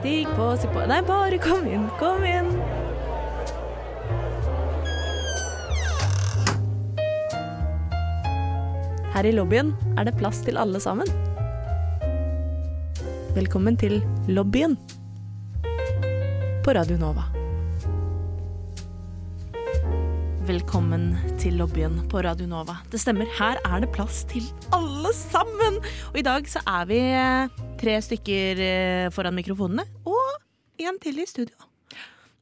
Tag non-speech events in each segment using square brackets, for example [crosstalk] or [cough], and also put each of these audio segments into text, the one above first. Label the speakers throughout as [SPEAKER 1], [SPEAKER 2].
[SPEAKER 1] Stig på, stig på Nei, bare kom inn, kom inn. Her i lobbyen er det plass til alle sammen. Velkommen til lobbyen på Radio Nova. Velkommen til lobbyen på Radio Nova. Det stemmer, her er det plass til alle sammen! Og i dag så er vi eh, tre stykker eh, foran mikrofonene, og en til i studio.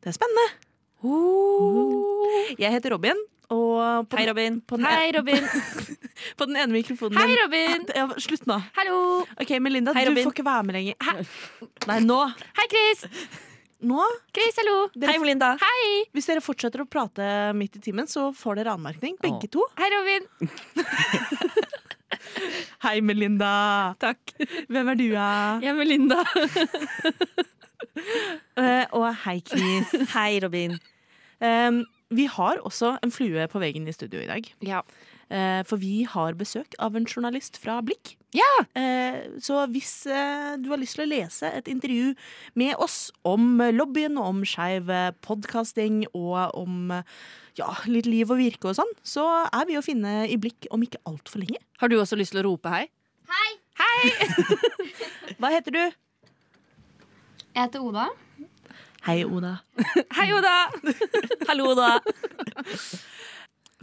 [SPEAKER 1] Det er spennende. Jeg heter Robin, og på
[SPEAKER 2] Hei, Robin.
[SPEAKER 1] På den,
[SPEAKER 3] Hei, Robin. [laughs]
[SPEAKER 1] på den ene mikrofonen
[SPEAKER 3] Hei, Robin. [laughs]
[SPEAKER 1] Ja, slutt nå.
[SPEAKER 3] Hallo.
[SPEAKER 1] Ok, Melinda,
[SPEAKER 2] Hei,
[SPEAKER 1] du får ikke være med lenger. Hæ? Nei, nå.
[SPEAKER 3] Hei, Chris.
[SPEAKER 1] Nå.
[SPEAKER 3] Chris, hallo.
[SPEAKER 1] Dere,
[SPEAKER 2] Hei, Melinda.
[SPEAKER 3] Hei.
[SPEAKER 1] hvis dere fortsetter å prate midt i timen, så får dere anmerkning, begge
[SPEAKER 2] oh.
[SPEAKER 1] to.
[SPEAKER 3] Hei, Robin. [laughs] [laughs]
[SPEAKER 1] Hei, Melinda.
[SPEAKER 3] Takk.
[SPEAKER 1] Hvem er du, da?
[SPEAKER 3] Jeg er Melinda. [laughs]
[SPEAKER 1] Eh, og hei, Chris. [laughs]
[SPEAKER 2] Hei, Robin.
[SPEAKER 1] Um, vi har også en flue på veggen i studio i dag.
[SPEAKER 3] Ja.
[SPEAKER 1] Uh, for vi har besøk av en journalist fra Blikk.
[SPEAKER 3] Ja.
[SPEAKER 1] Uh, så hvis du har lyst til å lese et intervju med oss om lobbyen og om skeiv podkasting og om ja, litt liv og virke og sånn, så er vi å finne i Blikk om ikke altfor lenge.
[SPEAKER 3] Har du også lyst til å rope hei? Hei! Hei! [laughs]
[SPEAKER 1] Hva heter du?
[SPEAKER 4] Jeg heter Oda.
[SPEAKER 1] Hei, Oda. [laughs]
[SPEAKER 3] Hei, Oda. [laughs]
[SPEAKER 2] Hallo, Oda.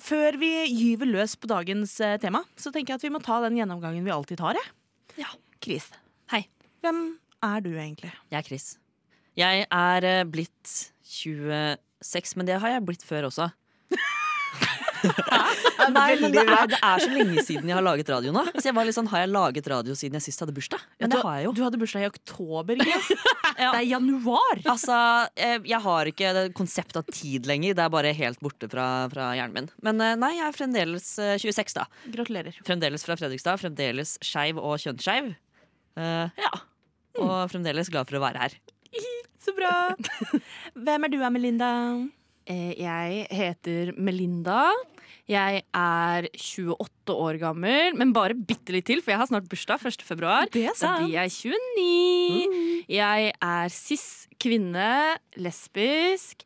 [SPEAKER 1] Før vi gyver løs på dagens eh, tema, så tenker jeg at vi må ta den gjennomgangen vi alltid tar. jeg.
[SPEAKER 2] Ja.
[SPEAKER 1] Chris,
[SPEAKER 2] Hei.
[SPEAKER 1] hvem er du egentlig?
[SPEAKER 2] Jeg er Chris. Jeg er eh, blitt 26, men det har jeg blitt før også. Nei, men det er, det er så lenge siden jeg har laget radio nå. Så jeg var litt sånn, Har jeg laget radio siden jeg sist hadde bursdag? Men det har jeg jo.
[SPEAKER 1] Du hadde bursdag i oktober. Chris. [laughs]
[SPEAKER 2] Ja.
[SPEAKER 1] Det er januar!
[SPEAKER 2] Altså, eh, Jeg har ikke det konseptet av tid lenger. Det er bare helt borte fra, fra hjernen min. Men eh, nei, jeg er fremdeles eh, 26, da.
[SPEAKER 1] Gratulerer.
[SPEAKER 2] Fremdeles fra Fredrikstad. Fremdeles skeiv og kjønnsskeiv. Uh, ja. Og fremdeles glad for å være her. [laughs]
[SPEAKER 1] Så bra. [laughs] Hvem er du, Melinda?
[SPEAKER 3] Eh, Jeg heter Melinda. Jeg er 28 år gammel, men bare bitte litt til, for jeg har snart bursdag 1. februar.
[SPEAKER 1] Det er
[SPEAKER 3] Da blir jeg 29. Jeg er cis kvinne, lesbisk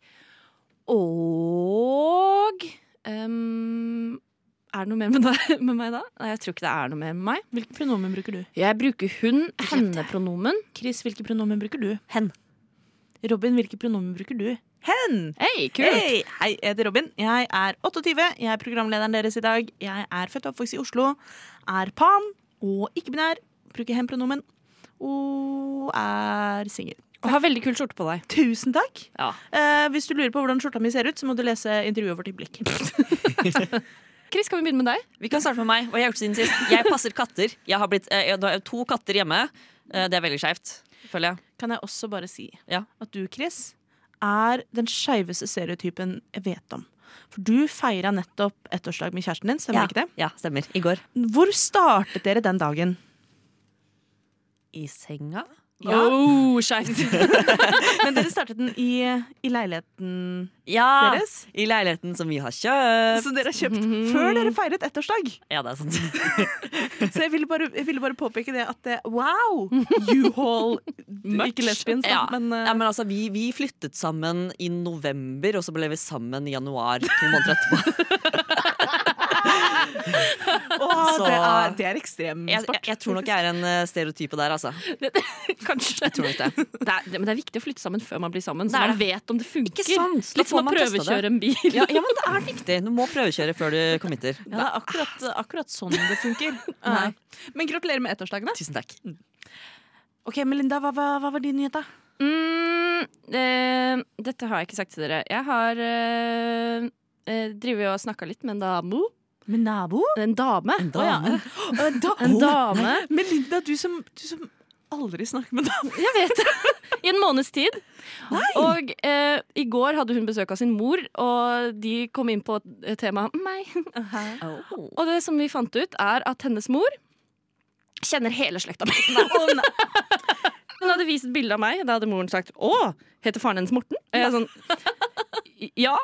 [SPEAKER 3] og um, Er det noe mer med, deg, [laughs] med meg da? Nei, jeg tror ikke det er noe mer med meg.
[SPEAKER 1] Hvilke pronomen bruker du?
[SPEAKER 3] Jeg bruker hun, henne-pronomen.
[SPEAKER 1] Chris, hvilke pronomen bruker du?
[SPEAKER 2] Hen.
[SPEAKER 1] Robin, hvilke pronomen bruker du? Hen!
[SPEAKER 3] Hei, kult!
[SPEAKER 1] Hei, hei, jeg heter Robin. Jeg er 28. Jeg er programlederen deres i dag. Jeg er født og oppvokst i Oslo. Er pan og ikke-binær. Bruker hen-pronomen. Og er singel.
[SPEAKER 3] Og har veldig kul skjorte på deg.
[SPEAKER 1] Tusen takk.
[SPEAKER 3] Ja.
[SPEAKER 1] Eh, hvis du lurer på hvordan skjorta mi ser ut, så må du lese intervjuet vårt i Blikk. [laughs]
[SPEAKER 3] Chris, kan vi begynne med deg?
[SPEAKER 2] Vi kan starte med meg. Hva har jeg gjort siden sist? Jeg passer katter. Jeg har, blitt, eh, jeg har to katter hjemme. Eh, det er veldig skeivt, føler jeg.
[SPEAKER 1] Kan jeg også bare si
[SPEAKER 2] Ja.
[SPEAKER 1] at du, Chris, er den skeiveste stereotypen jeg vet om. For du feira nettopp ettårsdag med kjæresten din, stemmer ikke det?
[SPEAKER 2] Ja, stemmer. I går.
[SPEAKER 1] Hvor startet dere den dagen?
[SPEAKER 2] I senga?
[SPEAKER 1] Ja.
[SPEAKER 3] Oh, skeivt! [laughs]
[SPEAKER 1] Men dere startet den i, i leiligheten
[SPEAKER 2] Ja!
[SPEAKER 1] deres.
[SPEAKER 2] I leiligheten som vi har kjøpt.
[SPEAKER 1] Så dere har kjøpt før dere feiret ettårsdag.
[SPEAKER 2] Ja, det er sant. [laughs]
[SPEAKER 1] Så jeg ville bare, jeg ville bare påpeke det at det, wow! U-Haul [laughs] Ikke lesbians, da,
[SPEAKER 2] Ja.
[SPEAKER 1] men, uh,
[SPEAKER 2] Ja, men altså, vi, vi flyttet sammen i november, og så ble vi sammen i januar to måneder etterpå.
[SPEAKER 1] Åh, det, er, det er ekstrem
[SPEAKER 2] Jeg,
[SPEAKER 1] sport.
[SPEAKER 2] jeg, jeg tror nok jeg er en eh, stereotype der, altså. [laughs]
[SPEAKER 3] Kanskje.
[SPEAKER 2] Jeg tror nok det.
[SPEAKER 3] Det er, det, men det er viktig å flytte sammen før man blir sammen, så man vet om det funker.
[SPEAKER 2] Ikke sant?
[SPEAKER 3] Litt som å
[SPEAKER 2] det.
[SPEAKER 3] prøvekjøre en bil.
[SPEAKER 2] Ja, ja, men det er viktig. Du må prøvekjøre før du [laughs] committer.
[SPEAKER 1] Ja, det er akkurat, akkurat sånn det funker. [laughs] Nei. Men gratulerer med ettårsdagen. da.
[SPEAKER 2] Tusen takk.
[SPEAKER 1] Ok, Melinda, hva, hva, hva var din nyhet, da?
[SPEAKER 3] Mm, eh, dette har jeg ikke sagt til dere. Jeg har eh, drevet drivet og snakka litt med en dame.
[SPEAKER 1] Med nabo?
[SPEAKER 3] En dame.
[SPEAKER 2] En
[SPEAKER 1] Å, ja.
[SPEAKER 2] dame.
[SPEAKER 1] En, da
[SPEAKER 3] En dame.
[SPEAKER 1] Melinda, du som, du som aldri snakker med dame.
[SPEAKER 3] Jeg vet det! I en måneds tid. Og eh, i går hadde hun besøk av sin mor, og de kom inn på et tema -huh.
[SPEAKER 2] Oh.
[SPEAKER 3] Og det som vi fant ut, er at hennes mor kjenner hele slekta mi. Hun hadde vist et bilde av meg. Da hadde moren sagt 'Å, heter faren hennes Morten?' Er sånn Ja.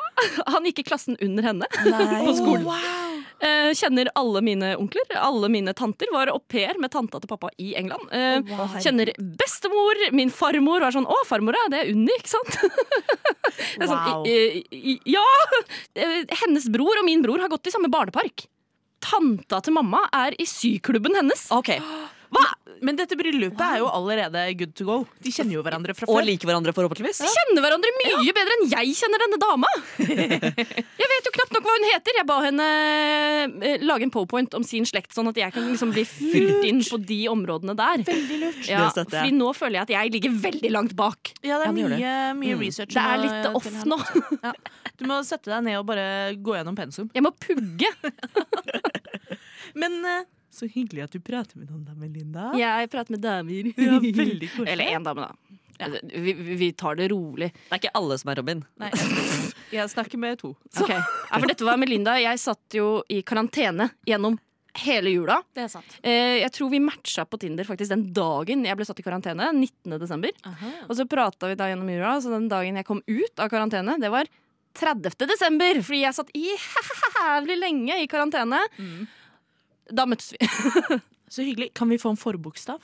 [SPEAKER 3] Han gikk i klassen under henne på skolen.
[SPEAKER 1] wow.
[SPEAKER 3] Eh, kjenner alle mine onkler, alle mine tanter. Var au pair med tanta til pappa i England. Wow. kjenner bestemor, min farmor. Var sånn 'Å, farmor, ja, det er Unni', ikke sant? [laughs] Sånn,
[SPEAKER 1] Wow.
[SPEAKER 3] i- i- ja! Eh, Hennes bror og min bror har gått i samme barnepark. Tanta til mamma er i syklubben hennes.
[SPEAKER 2] Ok, [gasps]
[SPEAKER 1] Hva? Men dette bryllupet er jo allerede good to go. De kjenner jo hverandre fra før.
[SPEAKER 2] Og liker hverandre, forhåpentligvis.
[SPEAKER 3] De kjenner hverandre mye bedre enn jeg kjenner denne dama. [laughs] Jeg vet jo knapt nok hva hun heter. Jeg ba henne eh, lage en powerpoint om sin slekt, sånn at jeg kan liksom bli fylt inn på de områdene der.
[SPEAKER 1] Veldig lurt.
[SPEAKER 3] Ja, fordi nå føler jeg at jeg ligger veldig langt bak.
[SPEAKER 1] Ja, det er
[SPEAKER 2] Ja,
[SPEAKER 1] mye, mye, research.
[SPEAKER 2] Mm.
[SPEAKER 1] research.
[SPEAKER 3] Det er litt off nå. [laughs]
[SPEAKER 1] Ja. Du må sette deg ned og bare gå gjennom pensum.
[SPEAKER 3] Jeg må pugge. [laughs]
[SPEAKER 1] Men eh, så hyggelig at du prater med noen damer, Linda.
[SPEAKER 3] Ja, Jeg prater med damer.
[SPEAKER 1] Ja, veldig koselig.
[SPEAKER 3] Eller én dame, da. Vi, vi vi tar det rolig.
[SPEAKER 2] Det er ikke alle som er Robin.
[SPEAKER 1] Nei, jeg snakker med to.
[SPEAKER 3] Okay. Ja, for dette var Melinda. Jeg satt jo i karantene gjennom hele jula.
[SPEAKER 1] Det er sant.
[SPEAKER 3] Eh, jeg tror vi matcha på Tinder faktisk den dagen jeg ble satt i karantene. 19. desember. Og så prata vi da gjennom jula, så den dagen jeg kom ut av karantene, det var 30. desember. Fordi jeg satt i [laughs] jævlig lenge i karantene. Da møttes vi. [laughs]
[SPEAKER 1] Så hyggelig. Kan vi få en forbokstav?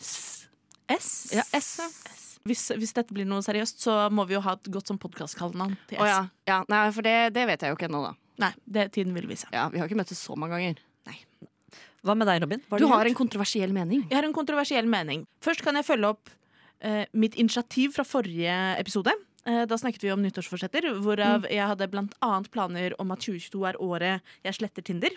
[SPEAKER 1] S. S?
[SPEAKER 3] Ja, S, S.
[SPEAKER 1] Hvis, hvis dette blir noe seriøst, så må vi jo ha et godt sånn podkastkallenavn til S.
[SPEAKER 3] Å ja. ja. Nei, for det, det vet jeg jo ikke ennå, da.
[SPEAKER 1] Nei, det tiden vil vise.
[SPEAKER 3] Ja, Vi har ikke møttes så mange ganger. Nei.
[SPEAKER 2] Hva med deg, Robin?
[SPEAKER 3] Du
[SPEAKER 2] gjort?
[SPEAKER 3] har en kontroversiell mening.
[SPEAKER 1] Jeg har en kontroversiell mening. Først kan jeg følge opp eh, mitt initiativ fra forrige episode. Eh, da snakket vi om nyttårsforsetter, hvorav jeg hadde blant annet planer om at 2022 er året jeg sletter Tinder.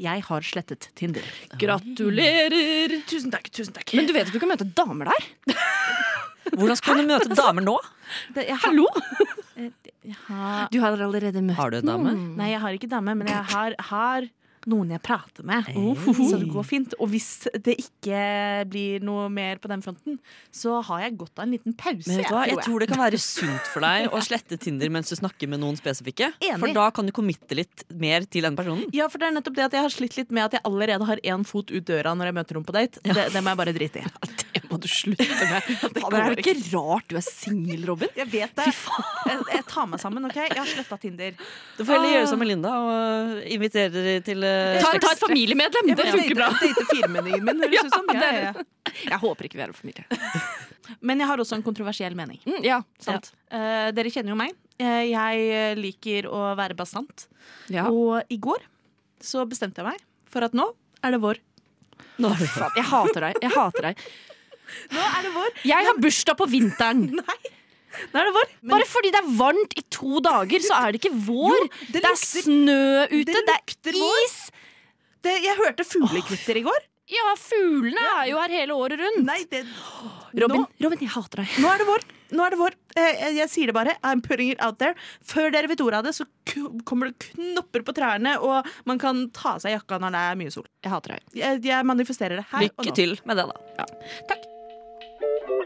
[SPEAKER 1] Jeg har slettet Tinder.
[SPEAKER 3] Gratulerer!
[SPEAKER 1] Tusen takk. tusen takk.
[SPEAKER 3] Men du vet at du kan møte damer der? [laughs]
[SPEAKER 2] Hvordan skal du møte damer nå?
[SPEAKER 1] Det, jeg, har,
[SPEAKER 3] Hallo!
[SPEAKER 1] jeg har,
[SPEAKER 3] Du har allerede møtt noen.
[SPEAKER 2] Har du en dame?
[SPEAKER 1] Nei, jeg har ikke dame, men jeg har, har noen jeg prater med. Så det går fint. Og hvis det ikke blir noe mer på den fronten, så har jeg godt av en liten pause.
[SPEAKER 2] Men vet du hva? Jeg
[SPEAKER 1] tror
[SPEAKER 2] tror det kan være [laughs] sunt for deg å slette Tinder mens du snakker med noen spesifikke.
[SPEAKER 1] Enig.
[SPEAKER 2] For da kan du committe litt mer til den personen.
[SPEAKER 1] Ja, for det er nettopp det at jeg har slitt litt med at jeg allerede har én fot ut døra når jeg møter noen på date. Det, det må jeg bare drite i. [laughs]
[SPEAKER 3] Det må du slutte med. [laughs] Det er det ikke rart du er singel, Robin?
[SPEAKER 1] Jeg vet det. Jeg, jeg tar meg sammen, OK? Jeg har sletta Tinder.
[SPEAKER 2] Du får heller gjøre som Melinda og invitere til uh,
[SPEAKER 3] Ta, ta et familiemedlem! Det funker bra.
[SPEAKER 1] Date firmenningen min, høres [laughs] ut som. Ja, ja, ja.
[SPEAKER 3] Jeg håper ikke vi er en familie. [laughs]
[SPEAKER 1] Men jeg har også en kontroversiell mening.
[SPEAKER 3] Mm, ja, sant.
[SPEAKER 1] Uh, dere kjenner jo meg. Uh, jeg liker å være bastant.
[SPEAKER 3] Ja.
[SPEAKER 1] Og i går så bestemte jeg meg for at nå er det vår.
[SPEAKER 3] Nå, jeg hater deg. Jeg hater deg.
[SPEAKER 1] Nå er det vår.
[SPEAKER 3] Jeg har bursdag på vinteren. [laughs]
[SPEAKER 1] Nå er det vår. Men
[SPEAKER 3] Bare fordi det er varmt i to dager, så er det ikke vår.
[SPEAKER 1] Jo, det
[SPEAKER 3] det, er snø ute,
[SPEAKER 1] det
[SPEAKER 3] det, er is.
[SPEAKER 1] det, jeg hørte fuglekvitter i går.
[SPEAKER 3] Ja, fuglene er jo her hele året rundt.
[SPEAKER 1] Nei, det,
[SPEAKER 3] Robin,
[SPEAKER 1] Nå,
[SPEAKER 3] Robin, jeg hater deg.
[SPEAKER 1] nå er det vår. Nå er det vår. Eh, Jeg, jeg sier det bare. I'm putting it out there. Før dere vet ordet av det, så kommer det knopper på trærne, og man kan ta av seg jakka når det er mye sol.
[SPEAKER 3] Jeg hater deg.
[SPEAKER 1] Jeg, jeg manifesterer det her og nå.
[SPEAKER 2] Lykke til med det, da.
[SPEAKER 1] Takk.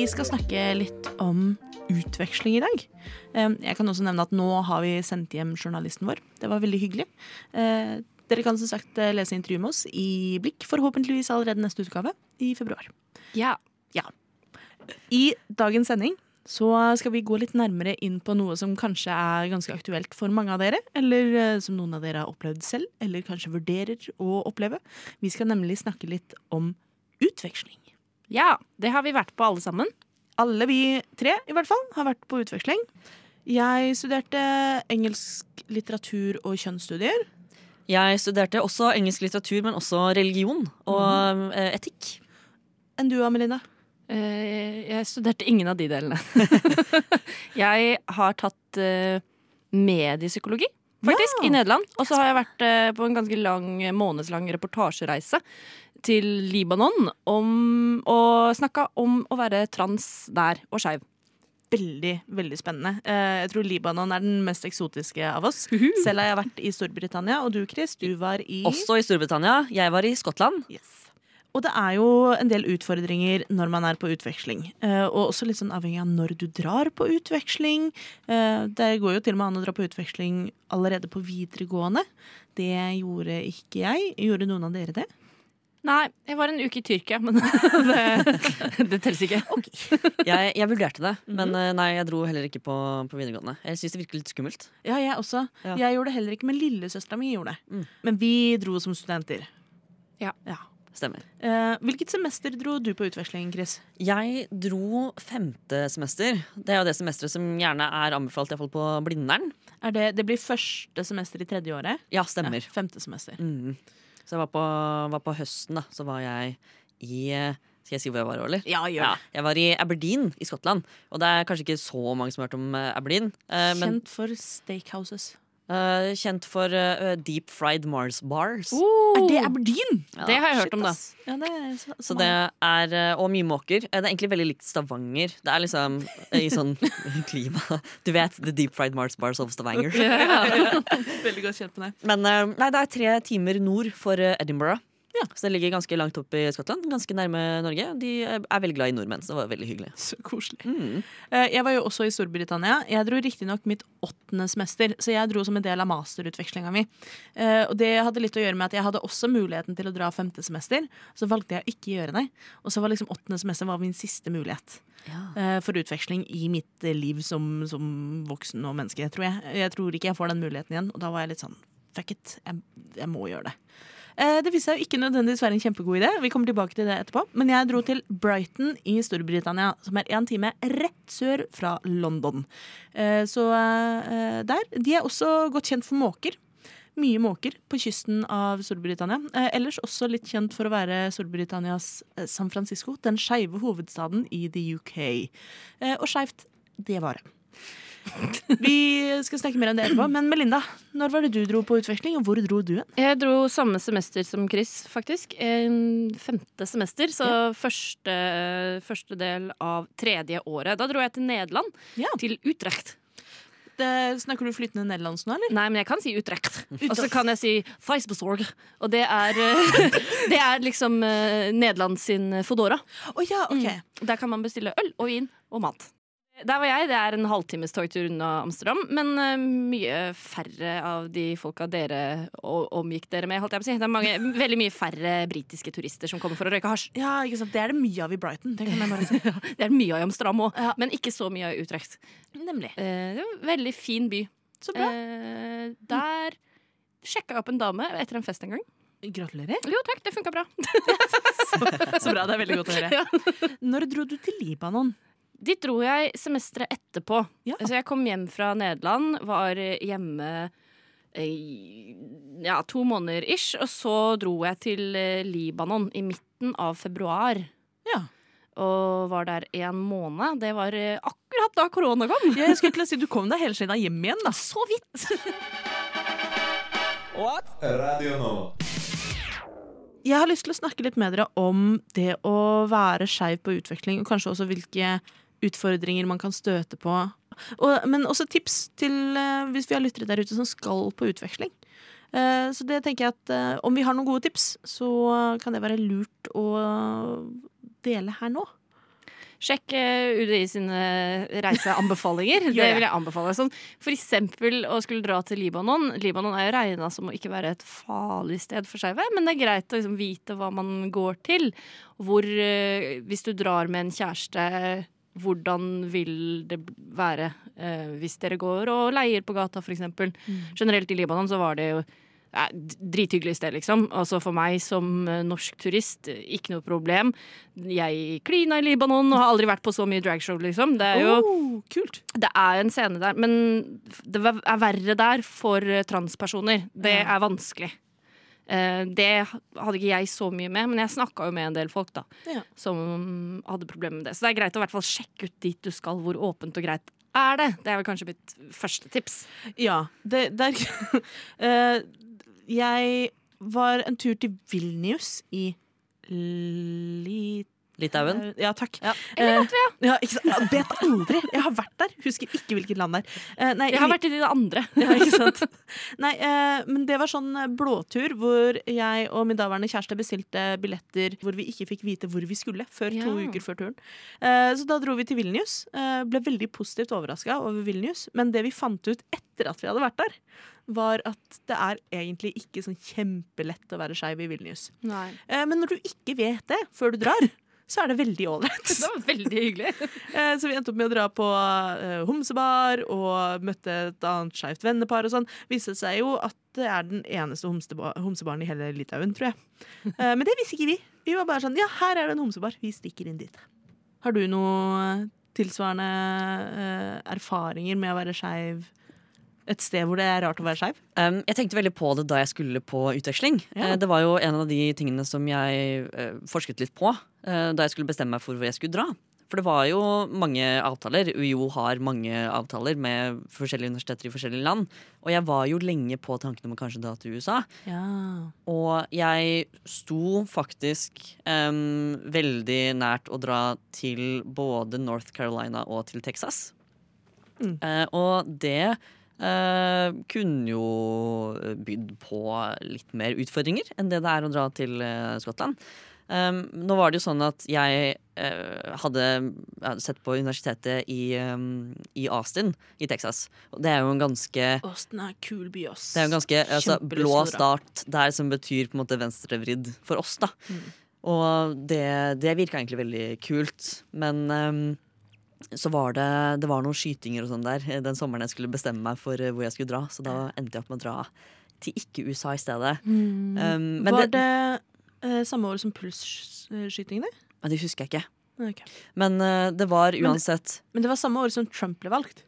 [SPEAKER 1] Vi skal snakke litt om utveksling i dag. Jeg kan også nevne at nå har vi sendt hjem journalisten vår. Det var veldig hyggelig. Eh, Dere kan som sagt eh, lese intervjuet med oss i Blikk, forhåpentligvis allerede neste utgave i februar.
[SPEAKER 3] Ja.
[SPEAKER 1] I dagens sending så skal vi gå litt nærmere inn på noe som kanskje er ganske aktuelt for mange av dere, eller eh, som noen av dere har opplevd selv, eller kanskje vurderer å oppleve. Vi skal nemlig snakke litt om utveksling.
[SPEAKER 3] Ja, det har vi vært på alle sammen.
[SPEAKER 1] Alle vi tre i hvert fall har vært på utveksling. Jeg studerte engelsk litteratur og kjønnsstudier.
[SPEAKER 2] Jeg studerte også engelsk litteratur, men også religion og mm. etikk.
[SPEAKER 1] Enn du, Amelina?
[SPEAKER 3] Eh, Jeg studerte ingen av de delene. [laughs] jeg har tatt eh, mediepsykologi, faktisk,
[SPEAKER 1] Ja.
[SPEAKER 3] i Nederland. Og så har jeg vært eh, på en ganske lang, månedslang reportasjereise til Libanon om, og snakka om å være trans der, og skeiv.
[SPEAKER 1] veldig, veldig spennende. Eh, jeg tror Libanon er den mest eksotiske av oss. Selv har jeg vært i Storbritannia, og du Chris, du var i
[SPEAKER 2] Også i Storbritannia. Jeg var i Skottland.
[SPEAKER 1] Yes. Og det er jo en del utfordringer når man er på utveksling. Eh, og også litt sånn avhengig av når du drar på utveksling. Eh, det går jo til og med an å dra på utveksling allerede på videregående. Det gjorde ikke jeg. Gjorde noen av dere det?
[SPEAKER 3] Nei, jeg var en uke i Tyrkia, men [laughs] det, det telles ikke. [laughs]
[SPEAKER 2] Jeg, jeg vurderte det, men eh, nei, jeg dro heller ikke på, på videregående. Jeg syns det virker litt skummelt.
[SPEAKER 1] Ja, jeg også.
[SPEAKER 2] Ja.
[SPEAKER 1] Jeg gjorde det heller ikke, men lillesøstera mi gjorde det.
[SPEAKER 2] Mm.
[SPEAKER 1] Men vi dro som studenter.
[SPEAKER 3] Ja. Ja.
[SPEAKER 2] Stemmer.
[SPEAKER 1] Eh, hvilket semester dro du på utveksling, Chris?
[SPEAKER 2] Jeg dro femte semester. Det er jo det semesteret som gjerne er anbefalt, iallfall på Blindern.
[SPEAKER 1] Er det, det blir første semester i tredje året.
[SPEAKER 2] Ja, stemmer.
[SPEAKER 1] Ja, femte semester.
[SPEAKER 2] Mm. Så jeg var på, var på høsten, da. Så var jeg i Skal jeg si hvor jeg var, eller?
[SPEAKER 1] Ja, gjør
[SPEAKER 2] Ja, jeg var i Aberdeen i Skottland. Og det er kanskje ikke så mange som har hørt om eh, Aberdeen. eh, men
[SPEAKER 1] Kjent for steakhouses.
[SPEAKER 2] Eh, kjent for uh, deep fried Mars bars.
[SPEAKER 1] Er det Aberdeen?
[SPEAKER 2] Ja,
[SPEAKER 3] det har jeg hørt
[SPEAKER 1] Shit,
[SPEAKER 3] om, da.
[SPEAKER 1] Ja, det er så,
[SPEAKER 2] Så det er, Og mye måker. Det er egentlig veldig likt Stavanger. Det er liksom i sånn [laughs] klima. Du vet The Deep Fried Mars Bars of Stavanger. [laughs]
[SPEAKER 1] Veldig godt kjent på det.
[SPEAKER 2] Men uh, nei, det er tre timer nord for eh, Edinburgh. Så det ligger ganske langt opp i Skottland. Ganske nærme Norge. De eh, er veldig glad i nordmenn, så det var veldig hyggelig.
[SPEAKER 1] Så koselig.
[SPEAKER 2] Mm.
[SPEAKER 1] Eh, Jeg var jo også i Storbritannia. Jeg dro riktignok mitt åttende semester, så jeg dro som en del av masterutvekslinga mi. Eh, Og det hadde litt å gjøre med at jeg hadde også muligheten til å dra femte semester. Så valgte jeg å ikke gjøre det. Og så var liksom åttende semester var min siste mulighet Ja. for utveksling i mitt eh, liv som, som voksen og menneske, tror jeg. Jeg tror ikke jeg får den muligheten igjen, og da var jeg litt sånn fuck it, jeg, jeg må gjøre det. Eh, Det viste seg jo ikke nødvendigvis være en kjempegod idé. Vi kommer tilbake til det etterpå. Men jeg dro til Brighton i Storbritannia, som er én time rett sør fra London. Eh, Så eh, der. De er også godt kjent for måker. Mye måker på kysten av Storbritannia. Ellers også litt kjent for å være Storbritannias San Francisco, den skeive hovedstaden i the UK. Og skeivt, det var det. Vi skal snakke mer om det etterpå. Men Melinda, når var det du dro på utveksling, og hvor dro du hen?
[SPEAKER 3] Jeg dro samme semester som Chris, faktisk. En Femte semester, så første, første del av tredje året. Da dro jeg til Nederland,
[SPEAKER 1] Ja.
[SPEAKER 3] til Utrecht.
[SPEAKER 1] Det, snakker du flytende nederlandsk nå, eller?
[SPEAKER 3] Nei, men jeg kan si Utrecht. Og så kan jeg si Feisbesorg. Og det er, eh, det er liksom eh, Nederland sin Fodora.
[SPEAKER 1] Oh, ja, ok.
[SPEAKER 3] Der kan man bestille øl og vin og mat. Der var jeg. Det er en halvtimes togtur unna Amsterdam. Men uh, mye færre av de folka dere omgikk dere med. Holdt jeg på å si. Det er mange, [laughs] veldig mye færre britiske turister som kommer for å røyke hasj.
[SPEAKER 1] Ja, ikke sant? Det er det mye av i Brighton. Det si. [laughs]
[SPEAKER 3] Det er mye av i Amsterdam òg,
[SPEAKER 1] Ja.
[SPEAKER 3] men ikke så mye av i Utrecht.
[SPEAKER 1] Nemlig.
[SPEAKER 3] Uh, det er en veldig fin by.
[SPEAKER 1] Så bra.
[SPEAKER 3] Uh, der sjekka jeg opp en dame etter en fest en gang.
[SPEAKER 1] Gratulerer.
[SPEAKER 3] Jo takk, det funka bra. [laughs]
[SPEAKER 1] Så bra, det er veldig godt å høre. Når dro du til Libanon?
[SPEAKER 3] Dit dro jeg semesteret etterpå.
[SPEAKER 1] Ja.
[SPEAKER 3] Så jeg kom hjem fra Nederland, var hjemme i ja, to måneder ish, og så dro jeg til eh, Libanon i midten av februar.
[SPEAKER 1] Ja.
[SPEAKER 3] Og var der en måned. Det var eh, akkurat da korona kom.
[SPEAKER 1] Jeg skulle til å si Du kom deg hele tiden hjem igjen, da.
[SPEAKER 3] Så vidt. [laughs] What?
[SPEAKER 5] Radio nå.
[SPEAKER 1] Jeg har lyst til å snakke litt med dere om det å være skeiv på utveksling, og kanskje også hvilke utfordringer man kan støte på. Og, men også tips til eh, hvis vi har lyttere der ute som skal på utveksling. Eh, så det tenker jeg at eh, om vi har noen gode tips, så kan det være lurt å dele her nå.
[SPEAKER 3] Sjekk UDI sine reiseanbefalinger. [laughs] det vil jeg anbefale. Sånn, for eksempel å skulle dra til Libanon. Libanon er jo regna som å ikke være et farlig sted for skeive, men det er greit å liksom vite hva man går til. Hvor, hvis du drar med en kjæreste, hvordan vil det være eh, hvis dere går og leier på gata, for eksempel. Generelt i Libanon så var det jo ja, drithyggelig sted, liksom. Altså For meg som eh, norsk turist, eh, ikke noe problem. Jeg klina i Libanon og har aldri vært på så mye dragshow, liksom. Det er jo
[SPEAKER 1] Oh, kult.
[SPEAKER 3] det er en scene der, men det er verre der for eh, transpersoner. Det er vanskelig. Eh, Det hadde ikke jeg så mye med, men jeg snakka jo med en del folk da
[SPEAKER 1] Ja.
[SPEAKER 3] som hadde problemer med det. Så det er greit å i hvert fall sjekke ut dit du skal, hvor åpent og greit er det. Det er vel kanskje mitt første tips.
[SPEAKER 1] Ja, det, der [laughs] Eh, Jeg var en tur til Vilnius i Lit...
[SPEAKER 2] Litauen.
[SPEAKER 1] Eh, Ja, takk.
[SPEAKER 2] Ja.
[SPEAKER 1] Eller Latvia. Ja? Ja, vet aldri. Jeg har vært der, husker ikke hvilket land det er. Eh, nei,
[SPEAKER 3] Jeg har vært i det andre. [laughs]
[SPEAKER 1] ja, ikke sant? Nei, eh, men det var sånn eh, blåtur hvor jeg og min daværende kjæreste bestilte billetter hvor vi ikke fikk vite hvor vi skulle før to uker før turen. Eh, så da dro vi til Vilnius. Eh, ble veldig positivt overraska over Vilnius. Men det vi fant ut etter at vi hadde vært der, var at det er egentlig ikke sånn kjempelett å være skeiv i Vilnius.
[SPEAKER 3] Nei.
[SPEAKER 1] Eh, men når du ikke vet det før du drar, så er det veldig ålreit. [laughs]
[SPEAKER 3] Det var veldig hyggelig. [laughs]
[SPEAKER 1] Eh, Så vi endte opp med å dra på eh, homsebar og møtte et annet skeivt vennepar og sånn. Viste seg jo at det er den eneste homsebaren i hele Litauen, tror jeg. [laughs] Eh, men det visste ikke vi. Vi var bare sånn ja, her er det en homsebar. Vi stikker inn dit. Har du noe tilsvarende erfaringer med å være skeiv et sted hvor det er rart å være skeiv?
[SPEAKER 2] Um, jeg tenkte veldig på det da jeg skulle på utveksling.
[SPEAKER 1] Ja.
[SPEAKER 2] Eh, det var jo en av de tingene som jeg uh, forsket litt på uh, da jeg skulle bestemme meg for hvor jeg skulle dra. For det var jo mange avtaler. UiO har mange avtaler med forskjellige universiteter i forskjellige land. Og jeg var jo lenge på tanken om å kanskje dra til USA.
[SPEAKER 1] Ja.
[SPEAKER 2] Og jeg sto faktisk um, veldig nært å dra til både North Carolina og til Texas.
[SPEAKER 1] Mm.
[SPEAKER 2] Uh, og det eh, kunne jo bydd på litt mer utfordringer enn det det er å dra til eh, Skottland. Um, nå var det jo sånn at jeg eh, hadde, hadde sett på universitetet i, um, i Austin i Texas. Og det er jo en ganske
[SPEAKER 1] Austin er en kul by, ass.
[SPEAKER 2] det er jo en ganske altså, blå start der som betyr på en måte venstrevridd for oss, da.
[SPEAKER 1] Mm.
[SPEAKER 2] Og det, det virka egentlig veldig kult. Men ehm, så var det, det var noen skytinger og sånn der eh, den sommeren jeg skulle bestemme meg for eh, hvor jeg skulle dra. Så da endte jeg opp med å dra til ikke-USA i stedet. Um, men
[SPEAKER 1] Mm. Var
[SPEAKER 2] det,
[SPEAKER 1] det uh, samme år som pulsskytingene?
[SPEAKER 2] men det husker jeg ikke.
[SPEAKER 1] Okay.
[SPEAKER 2] Men uh, det var uansett
[SPEAKER 1] Men det var samme år som Trump ble valgt.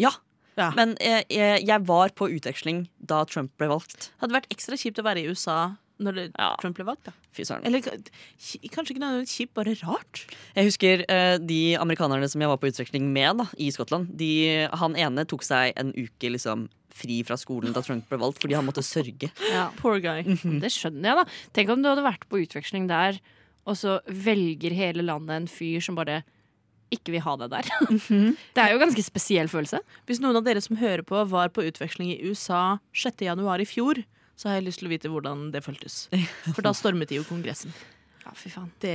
[SPEAKER 2] Ja.
[SPEAKER 1] Ja.
[SPEAKER 2] Men jeg, jeg, jeg var på utveksling da Trump ble valgt.
[SPEAKER 1] Hadde vært ekstra kjipt å være i USA når det,
[SPEAKER 2] Ja.
[SPEAKER 1] Trump ble valgt. da
[SPEAKER 2] Fy søren.
[SPEAKER 1] Eller kanskje ikke noe kjipt, bare rart.
[SPEAKER 2] Jeg husker eh, de amerikanerne som jeg var på utveksling med da, i Skottland. De, han ene tok seg en uke liksom, fri fra skolen da Trump ble valgt, fordi han måtte sørge. [laughs]
[SPEAKER 3] Ja.
[SPEAKER 1] Poor guy.
[SPEAKER 3] Det skjønner jeg, da. Tenk om du hadde vært på utveksling der, og så velger hele landet en fyr som bare ikke vil ha deg der. [laughs] Det er jo en ganske spesiell følelse.
[SPEAKER 1] Hvis noen av dere som hører på, var på utveksling i USA 6. januar i fjor, så har jeg lyst til å vite hvordan det føltes. [laughs] For da stormet de jo Kongressen.
[SPEAKER 3] Ja, fy faen.
[SPEAKER 1] Det,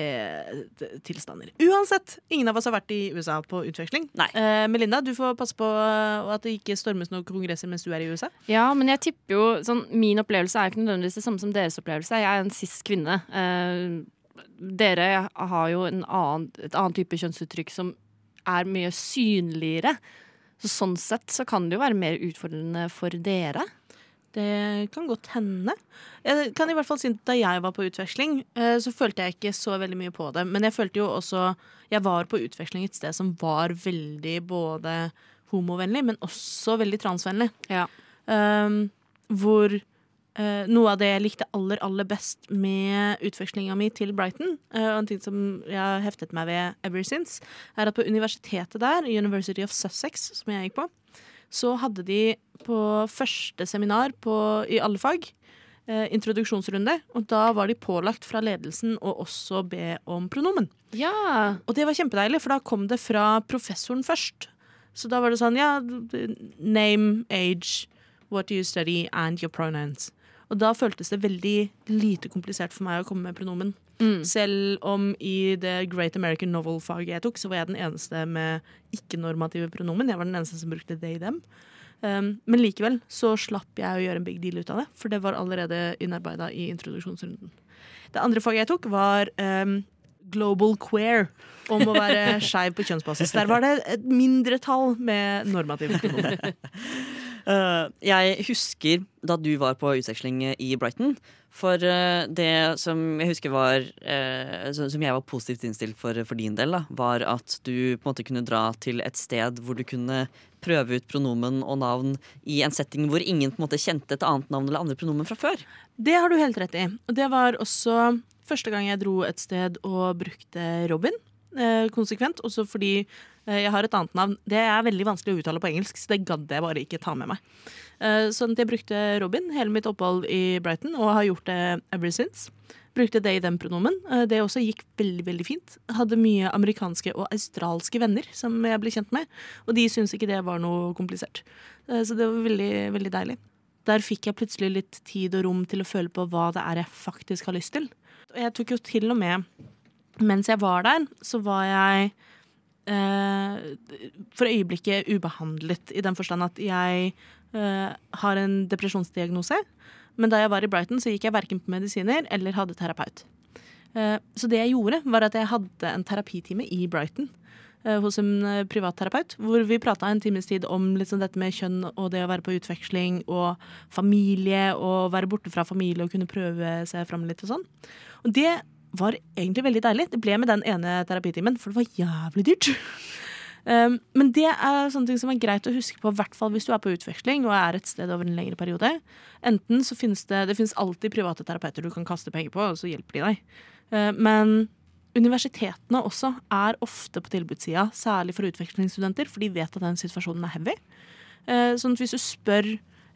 [SPEAKER 1] det tilstander. Uansett, ingen av oss har vært i USA på utveksling.
[SPEAKER 2] Nei.
[SPEAKER 1] Eh, Melinda, du får passe på eh, at det ikke stormes noen kongresser mens du er i USA.
[SPEAKER 3] Ja, men jeg tipper jo sånn, Min opplevelse er ikke nødvendigvis det samme som deres opplevelse. Jeg er en cis-kvinne. Eh, dere har jo en annen, et annet type kjønnsuttrykk som er mye synligere. Så sånn sett så kan det jo være mer utfordrende for dere.
[SPEAKER 1] Det kan godt hende. Jeg kan i hvert fall si at Da jeg var på utveksling, eh, så følte jeg ikke så veldig mye på det. Men jeg følte jo også Jeg var på utveksling et sted som var veldig både homovennlig, men også veldig transvennlig.
[SPEAKER 3] Ja.
[SPEAKER 1] Um, hvor uh, noe av det jeg likte aller, aller best med utvekslinga mi til Brighton, uh, og en ting som jeg har heftet meg ved ever since, er at på universitetet der, University of Sussex, som jeg gikk på, så hadde de på første seminar på, i alle fag eh, introduksjonsrunde, og da var de pålagt fra ledelsen å også be om pronomen.
[SPEAKER 3] Ja.
[SPEAKER 1] Og det var kjempedeilig, for da kom det fra professoren først. Så da var det sånn, ja, name, age, what do you study, and your pronouns. Og da føltes det veldig lite komplisert for meg å komme med pronomen.
[SPEAKER 3] Mm.
[SPEAKER 1] Selv om i det Great American Novel-faget jeg tok, så var jeg den eneste med ikke-normative pronomen. Jeg var den eneste som brukte they, them. Um, men likevel så slapp jeg å gjøre en big deal ut av det, for det var allerede innarbeida i introduksjonsrunden. Det andre faget jeg tok, var um, Global Queer, om å være [laughs] skeiv på kjønnsbasis. Der var det et mindretall med normative pronomen. [laughs]
[SPEAKER 2] Eh, jeg husker da du var på utveksling i Brighton. For eh, det som jeg husker var eh, som jeg var positivt innstilt for, for din del, da, var at du på en måte kunne dra til et sted hvor du kunne prøve ut pronomen og navn i en setting hvor ingen på en måte kjente et annet navn eller andre pronomen fra før.
[SPEAKER 1] Det har du helt rett i. Og det var også første gang jeg dro et sted og brukte Robin. Konsekvent, også fordi jeg har et annet navn. Det er veldig vanskelig å uttale på engelsk, så det gadd jeg bare ikke ta med meg. Eh, sånn at jeg brukte Robin hele mitt opphold i Brighton, og har gjort det ever since. Brukte they them-pronomen. Eh, Det også gikk veldig veldig fint. Hadde mye amerikanske og australske venner som jeg ble kjent med. Og de syntes ikke det var noe komplisert. Eh, Så det var veldig, veldig deilig. Der fikk jeg plutselig litt tid og rom til å føle på hva det er jeg faktisk har lyst til. Og jeg tok jo til og med Mens jeg var der, så var jeg eh, for øyeblikket ubehandlet, i den forstand at jeg eh, har en depresjonsdiagnose. Men da jeg var i Brighton, så gikk jeg verken på medisiner eller hadde terapeut. Eh, så det jeg gjorde, var at jeg hadde en terapitime i Brighton. eh, Hos en eh, privatterapeut, hvor vi prata en times tid om liksom dette med kjønn og det å være på utveksling og familie og være borte fra familie og kunne prøve seg fram litt og sånn. Og det var egentlig veldig deilig. Det ble med den ene terapitimen, for det var jævlig dyrt. Um, men det er sånne ting som er greit å huske på, i hvert fall hvis du er på utveksling og er et sted over en lengre periode. Enten så finnes det Det finnes alltid private terapeuter du kan kaste penger på, og så hjelper de deg. Uh, men universitetene også er ofte på tilbudssida, særlig for utvekslingsstudenter, for de vet at den situasjonen er heavy. Uh, sånn at hvis du spør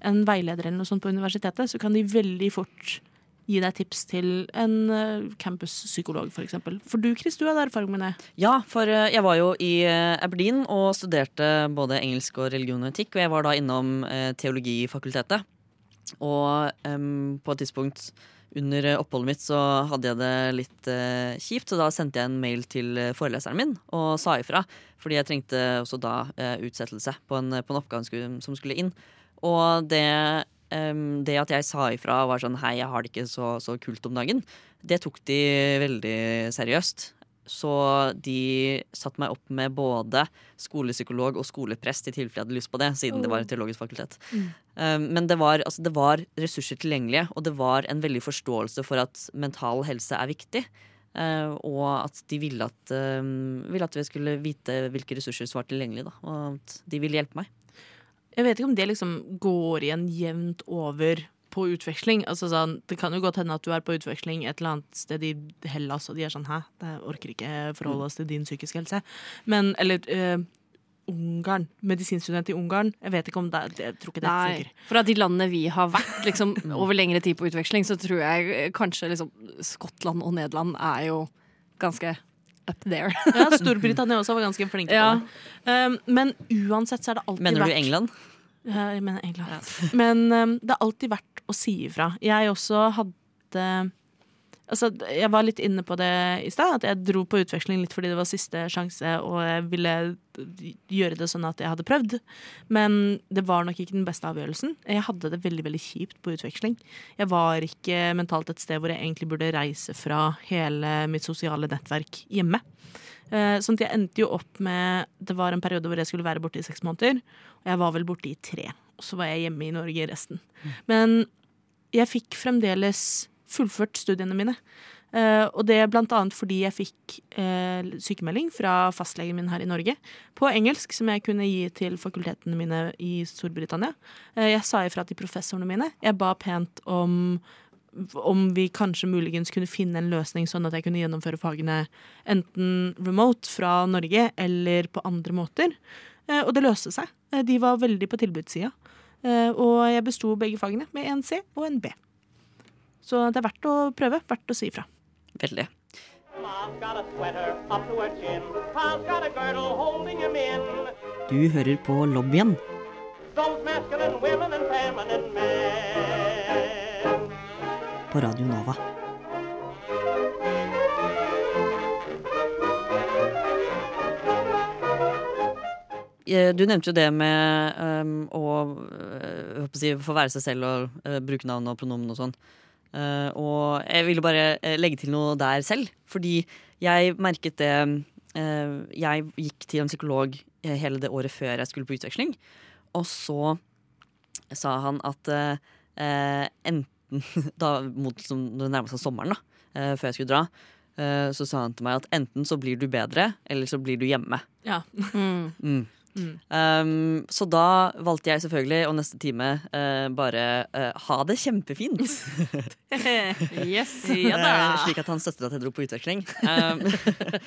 [SPEAKER 1] en veileder eller noe sånt på universitetet, så kan de veldig fort gi deg tips til en uh, campuspsykolog, f.eks. For, eksempel. for du, Chris, du hadde erfaring med det.
[SPEAKER 2] Ja, for eh, jeg var jo i eh, Aberdeen og studerte både engelsk og religion og etikk, og jeg var da innom eh, teologifakultetet. Og um, på et tidspunkt under eh, oppholdet mitt så hadde jeg det litt uh, kjipt, så da sendte jeg en mail til eh, foreleseren min og sa ifra. Fordi jeg trengte også da uh, utsettelse på en, på en oppgave som skulle inn. Og det, em, det at jeg sa ifra og var sånn hei, jeg har det ikke så, så kult om dagen, det tok de veldig seriøst. Så de satte meg opp med både skolepsykolog og skoleprest i tilfelle jeg hadde lyst på det, siden det var et teologisk fakultet. Um, men det var, altså, det var ressurser tilgjengelige, og det var en veldig forståelse for at mental helse er viktig. Uh, og at de ville at, um, ville at vi skulle vite hvilke ressurser som var tilgjengelige. Da, og at de ville hjelpe meg.
[SPEAKER 1] Jeg vet ikke om det liksom går igjen jevnt over på utveksling. Altså sånn, Det kan jo godt hende at du er på utveksling et eller annet sted i Hellas, og de er sånn hæ, det orker ikke forholde oss til din psykiske helse. Men, eller eh, Ungarn. Medisinstudent i Ungarn. Jeg vet ikke om det, jeg tror ikke det funker.
[SPEAKER 3] Fra de landene vi har vært liksom, [laughs] over lengre tid på utveksling, så tror jeg kanskje liksom, Skottland og Nederland er jo ganske up there. [laughs]
[SPEAKER 1] Ja, Storbritannia også var ganske flinke
[SPEAKER 3] Ja.
[SPEAKER 1] på det. Um, men uansett så er det alltid
[SPEAKER 2] Mener
[SPEAKER 1] vært
[SPEAKER 2] du England?
[SPEAKER 1] Ja, jeg mener England. Men um, det er alltid verdt å si ifra. Jeg også hadde Altså, jeg var litt inne på det i stad, at jeg dro på utveksling litt fordi det var siste sjanse, og jeg ville gjøre det sånn at jeg hadde prøvd. Men det var nok ikke den beste avgjørelsen. Jeg hadde det veldig veldig kjipt på utveksling. Jeg var ikke mentalt et sted hvor jeg egentlig burde reise fra hele mitt sosiale nettverk hjemme. Eh, Sånn at jeg endte jo opp med Det var en periode hvor jeg skulle være borte i seks måneder. Og jeg var vel borte i tre. Og så var jeg hjemme i Norge i resten. Men jeg fikk fremdeles fullført studiene mine. Uh, og det er blant annet fordi jeg fikk uh, sykemelding fra fastlegen min her i Norge på engelsk, som jeg kunne gi til fakultetene mine i Storbritannia. Uh, jeg sa ifra til professorene mine. Jeg ba pent om om vi kanskje muligens kunne finne en løsning sånn at jeg kunne gjennomføre fagene enten remote fra Norge eller på andre måter. Og det løste seg. De var veldig på tilbudssida. Og jeg besto begge fagene med en C og en B. Så det er verdt å prøve. Verdt å si ifra.
[SPEAKER 2] Veldig. Du hører på lobbyen. På Radio Nova. Eh, Du nevnte jo det med um, å øh, å si, få være seg selv og uh, bruke navn og pronomen og sånn. Eh, og jeg ville bare eh, legge til noe der selv, fordi jeg merket det uh, Jeg gikk til en psykolog hele det året før jeg skulle på utveksling, og så sa han at uh, eh, enten [laughs] da mot som, når det nærma seg sommeren, da, før jeg skulle dra, eh, så sa han til meg at enten så blir du bedre, eller så blir du hjemme.
[SPEAKER 1] Ja. [laughs]
[SPEAKER 3] Mm.
[SPEAKER 2] Mm. Um, så da valgte jeg selvfølgelig å neste time uh, bare uh, ha det kjempefint. [laughs]
[SPEAKER 3] Yes. [laughs]
[SPEAKER 1] Ja da.
[SPEAKER 2] Uh, slik at han støttet at jeg dro på utveksling. Um,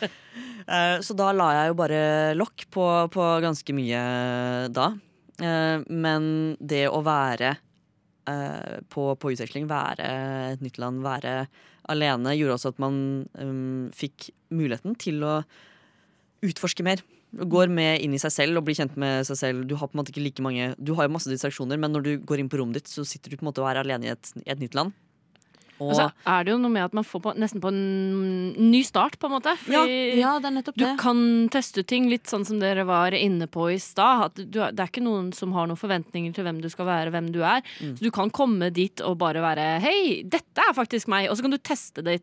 [SPEAKER 2] [laughs] eh, så da la jeg jo bare lokk på, på ganske mye da. Eh, men det å være eh, på, på utveksling, være et nytt land, være alene, gjorde også at man um, fikk muligheten til å utforske mer. Går med inn i seg selv og blir kjent med seg selv. Du har på en måte ikke like mange Du har jo masse distraksjoner, men når du går inn på rommet ditt, så sitter du på en måte og er alene i et, i et nytt land. Og
[SPEAKER 3] altså, er det jo noe med at man får på, nesten på en ny start, på en måte. Fordi
[SPEAKER 1] Ja, det er nettopp
[SPEAKER 3] du
[SPEAKER 1] det.
[SPEAKER 3] kan teste ting litt sånn som dere var inne på i stad. Det er ikke noen som har noen forventninger til hvem du skal være, hvem du er. Så du kan komme dit og bare være Hei, dette er faktisk meg. Og så kan du teste det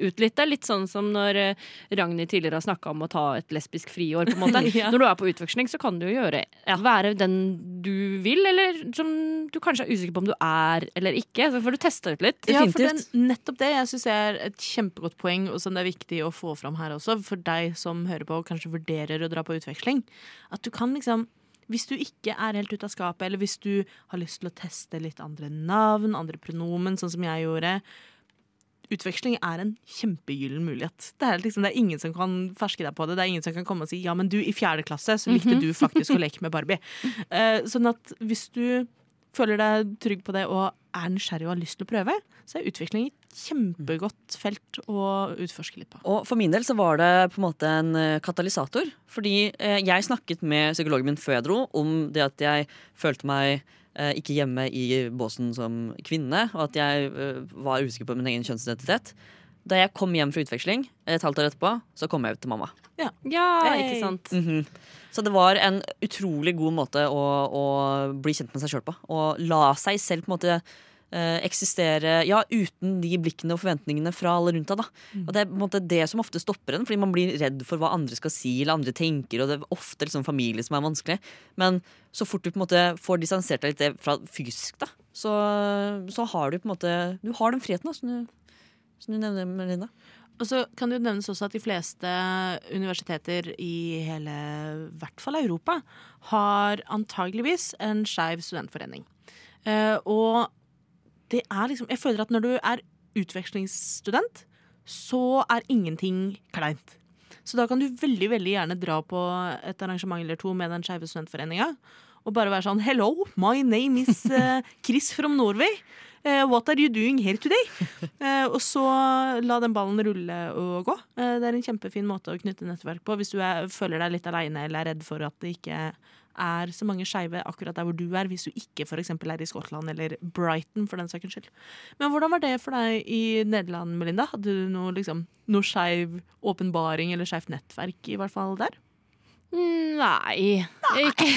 [SPEAKER 3] ut litt. Det er litt sånn som når eh, Ragnhild tidligere har snakka om å ta et lesbisk friår. på en måte. [laughs]
[SPEAKER 1] Ja.
[SPEAKER 3] Når du er på utveksling, så kan du jo gjøre være den du vil, eller som du kanskje er usikker på om du er eller ikke. Så får du testa ut litt.
[SPEAKER 1] Ja, for den, nettopp det jeg synes er et kjempegodt poeng, og som det er viktig å få fram her også, for deg som hører på og kanskje vurderer å dra på utveksling. At du kan liksom hvis du ikke er helt ute av skapet, eller hvis du har lyst til å teste litt andre navn, andre pronomen, sånn som jeg gjorde Utveksling er en kjempegyllen mulighet. Det er, liksom, det er ingen som kan ferske deg på det. Det er ingen som kan komme og si ja, men du, i fjerde klasse så likte du faktisk å leke med Barbie. Uh, [laughs] sånn at hvis du føler deg trygg på det og er nysgjerrig og har lyst til å prøve, så er utvikling et kjempegodt felt å utforske litt på.
[SPEAKER 2] Og for min del så var det på en måte en eh, katalysator. Fordi eh, jeg snakket med psykologen min før jeg dro om det at jeg følte meg ikke hjemme i båsen som kvinne, og at jeg eh, var usikker på min egen kjønnsidentitet. Da jeg kom hjem fra utveksling et halvt år etterpå, så kom jeg ut til mamma.
[SPEAKER 3] Ja,
[SPEAKER 1] Hey.
[SPEAKER 3] ikke sant?
[SPEAKER 2] Mhm. Så det var en utrolig god måte å, å bli kjent med seg sjøl på. Og la seg selv på en måte eh, eksistere ja, uten de blikkene og forventningene fra alle rundt deg. Da. Og Det er på en måte det som ofte stopper en, fordi man blir redd for hva andre skal si eller andre tenker. Og det er ofte liksom familie som er vanskelig. Men så fort du på en måte får distansert deg litt fra fysisk, da, så, så har du på en måte Du har den friheten da, som du, som du nevner, Melinda.
[SPEAKER 1] Og så kan det jo nevnes også at de fleste universiteter i hele, i hvert fall Europa, har antageligvis en skeiv studentforening. Eh, og det er liksom Jeg føler at når du er utvekslingsstudent, så er ingenting kleint. Så da kan du veldig veldig gjerne dra på et arrangement eller to med den skeive studentforeninga. Og bare være sånn Hello, my name is eh, Chris from Norway. Eh, what are you doing here today? Eh, og så la den ballen rulle og gå. Det er en kjempefin måte å knytte nettverk på hvis du er, føler deg litt aleine eller er redd for at det ikke er så mange skeive akkurat der hvor du er, hvis du ikke f.eks. er i Skottland eller Brighton, for den saks skyld. Men hvordan var det for deg i Nederland, Melinda? Hadde du noe, liksom, noe skeiv åpenbaring eller skeivt nettverk, i hvert fall der?
[SPEAKER 3] Nei. Ikke,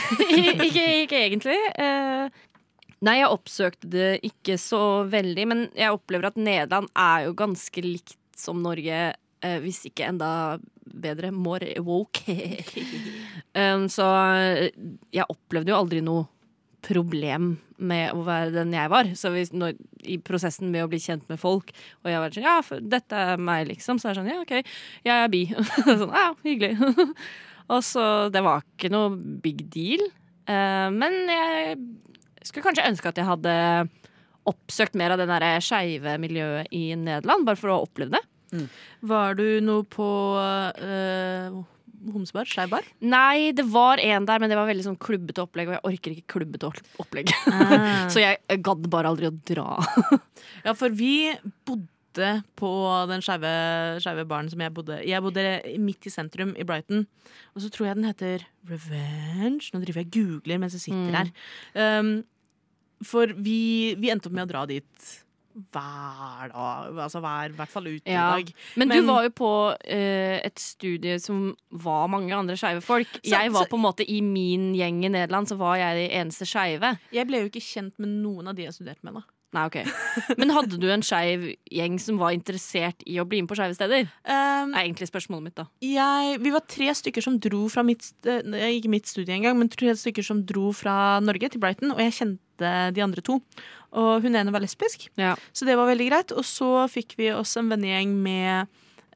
[SPEAKER 3] ikke, ikke egentlig. Eh, nei, jeg oppsøkte det ikke så veldig, men jeg opplever at Nederland er jo ganske likt som Norge, eh, hvis ikke enda bedre. More woke. [laughs] um, så jeg opplevde jo aldri noe problem med å være den jeg var. Så hvis, når, i prosessen med å bli kjent med folk, og jeg var sånn Ja, dette er meg, liksom. Så er det sånn Ja, OK, jeg er bi. [laughs] sånn, ja, hyggelig. [laughs] og så Det var ikke noe big deal. Uh, men jeg skulle kanskje ønske at jeg hadde oppsøkt mer av det skeive miljøet i Nederland, bare for å oppleve det.
[SPEAKER 1] Var du noe på uh, homsebar? Skeivbar?
[SPEAKER 3] Nei, det var en der, men det var veldig sånn klubbete opplegg, og jeg orker ikke klubbete opplegg. opplegg. [laughs] så jeg gadd bare aldri å dra. [laughs]
[SPEAKER 1] Ja, for vi bodde på den skeive skeive baren som jeg bodde Jeg bodde midt i sentrum i Brighton. Og så tror jeg den heter Revenge. Nå driver jeg og googler mens jeg sitter
[SPEAKER 3] Mm.
[SPEAKER 1] her. Um, for vi, vi endte opp med å dra dit hver dag. Altså hver, hvert fall ut
[SPEAKER 3] Ja.
[SPEAKER 1] i dag.
[SPEAKER 3] Men,
[SPEAKER 1] Men-
[SPEAKER 3] du var jo på eh, et studie som var mange andre skeive folk.
[SPEAKER 1] Så-
[SPEAKER 3] jeg var
[SPEAKER 1] så-
[SPEAKER 3] på en måte I min gjeng i Nederland så var jeg de eneste skeive.
[SPEAKER 1] Jeg ble jo ikke kjent med noen av de jeg studerte med. da
[SPEAKER 3] Nei, ok. Men hadde du en skeiv gjeng som var interessert i å bli med på skeive steder?
[SPEAKER 1] um,
[SPEAKER 3] Er egentlig spørsmålet mitt, da.
[SPEAKER 1] jeg, vi var tre stykker som dro fra mitt eh, Ikke mitt studie engang, men tre stykker som dro fra Norge til Brighton, og jeg kjente de andre to. Og hun ene var lesbisk,
[SPEAKER 3] Ja.
[SPEAKER 1] så det var veldig greit. Og så fikk vi oss en vennegjeng med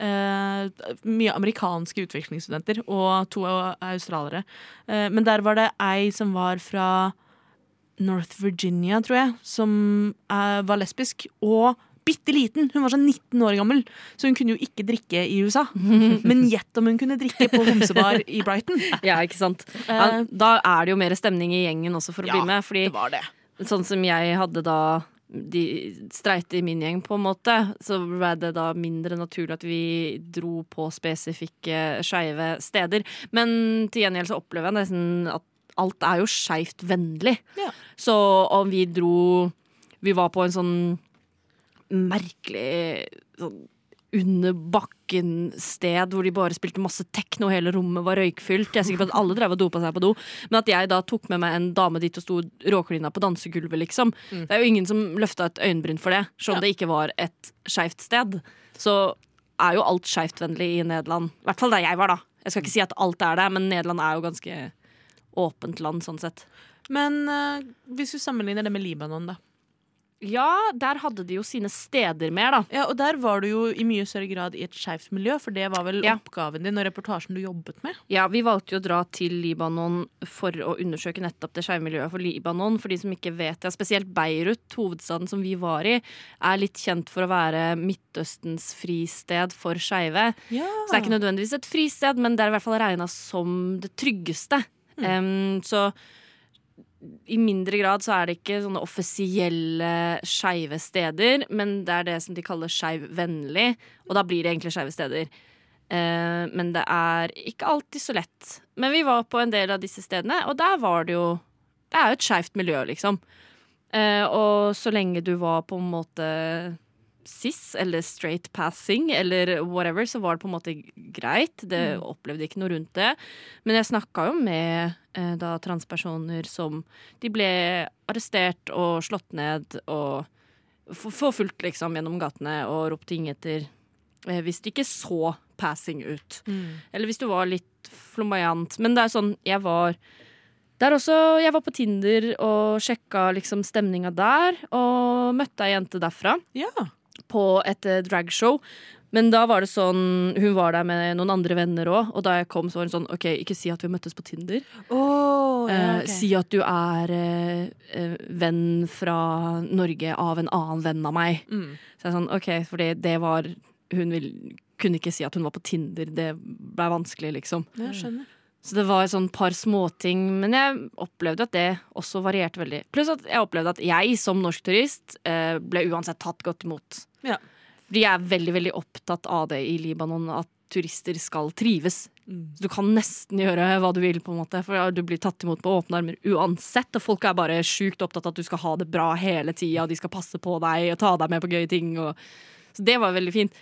[SPEAKER 1] eh, mye amerikanske utvekslingsstudenter og to australiere. Eh, men der var det ei som var fra North Virginia, tror jeg, som eh, var lesbisk. Og bitte liten! Hun var sånn 19 år gammel, så hun kunne jo ikke drikke i USA. [laughs] Men gjett om hun kunne drikke på homsebar i Brighton.
[SPEAKER 3] ja, ikke sant? Ja,
[SPEAKER 1] Eh,
[SPEAKER 3] da er det jo mer stemning i gjengen også for å
[SPEAKER 1] Ja,
[SPEAKER 3] bli med. Fordi
[SPEAKER 1] det var det.
[SPEAKER 3] Sånn som jeg hadde da de streite i min gjeng, på en måte, så ble det da mindre naturlig at vi dro på spesifikke skeive steder. Men til gjengjeld så opplever jeg nesten at alt er jo skeivt vennlig.
[SPEAKER 1] Ja.
[SPEAKER 3] Så om vi dro Vi var på en sånn merkelig sånn under bakken-sted hvor de bare spilte masse tekno, hele rommet var røykfylt. Jeg er sikker på at alle drev og dopa seg på do. Men at jeg da tok med meg en dame dit og sto råklina på dansegulvet, liksom. Det er jo ingen som løfta et øyenbryn for det, selv om det ikke var et skeivt sted. Så er jo alt skeivtvennlig i Nederland. I hvert fall der jeg var, da. Jeg skal ikke si at alt er det, men Nederland er jo ganske åpent land sånn sett.
[SPEAKER 1] Men eh, hvis du sammenligner det med Libanon, da.
[SPEAKER 3] Ja, der hadde de jo sine steder mer, da.
[SPEAKER 1] Ja, Og der var du jo i mye større grad i et skeivt miljø, for det var vel
[SPEAKER 3] Ja.
[SPEAKER 1] oppgaven din og reportasjen du jobbet med?
[SPEAKER 3] Ja, vi valgte jo å dra til Libanon for å undersøke nettopp det skeive miljøet for Libanon. For de som ikke vet det, spesielt Beirut, hovedstaden som vi var i, er litt kjent for å være Midtøstens fristed for skeive.
[SPEAKER 1] Ja.
[SPEAKER 3] Så det er ikke nødvendigvis et fristed, men det er i hvert fall regna som det tryggeste. Em, så i mindre grad så er det ikke sånne offisielle skeive steder, men det er det som de kaller skeivvennlig, og da blir det egentlig skeive steder. Eh, men det er ikke alltid så lett. Men vi var på en del av disse stedene, og der var det jo Det er jo et skeivt miljø, liksom. Eh, og så lenge du var på en måte cis eller straight passing eller whatever, så var det på en måte greit. Det opplevde ikke noe rundt det. Men jeg snakka jo med eh, da transpersoner som De ble arrestert og slått ned og forfulgt liksom gjennom gatene og ropt ting etter eh, hvis de ikke så passing ut. Eller hvis du var litt flamboyant. Men det er sånn, jeg var der også, Jeg var på Tinder og sjekka liksom stemninga der, og møtte ei jente derfra
[SPEAKER 1] Ja.
[SPEAKER 3] På et eh, dragshow. Men da var det sånn, hun var der med noen andre venner òg, og da jeg kom, så var hun sånn OK, ikke si at vi møttes på Tinder.
[SPEAKER 1] Oh,
[SPEAKER 3] Eh, Si at du er eh, eh, venn fra Norge av en annen venn av meg.
[SPEAKER 1] Mm.
[SPEAKER 3] Så jeg er sånn, OK, fordi det var Hun vil, kunne ikke si at hun var på Tinder. Det ble vanskelig, liksom.
[SPEAKER 1] Jeg skjønner.
[SPEAKER 3] Så det var et sånn par småting, men jeg opplevde at det også varierte veldig. Pluss at jeg opplevde at jeg som norsk turist eh, ble uansett tatt godt imot.
[SPEAKER 1] Ja.
[SPEAKER 3] Jeg er veldig, veldig opptatt av det i Libanon, at turister skal trives.
[SPEAKER 1] Mm.
[SPEAKER 3] Så du kan nesten gjøre hva du vil, på en måte, for du blir tatt imot på åpne armer uansett. Og folk er bare sjukt opptatt av at du skal ha det bra hele tida, de skal passe på deg og ta deg med på gøye ting. Og... Så det var veldig fint.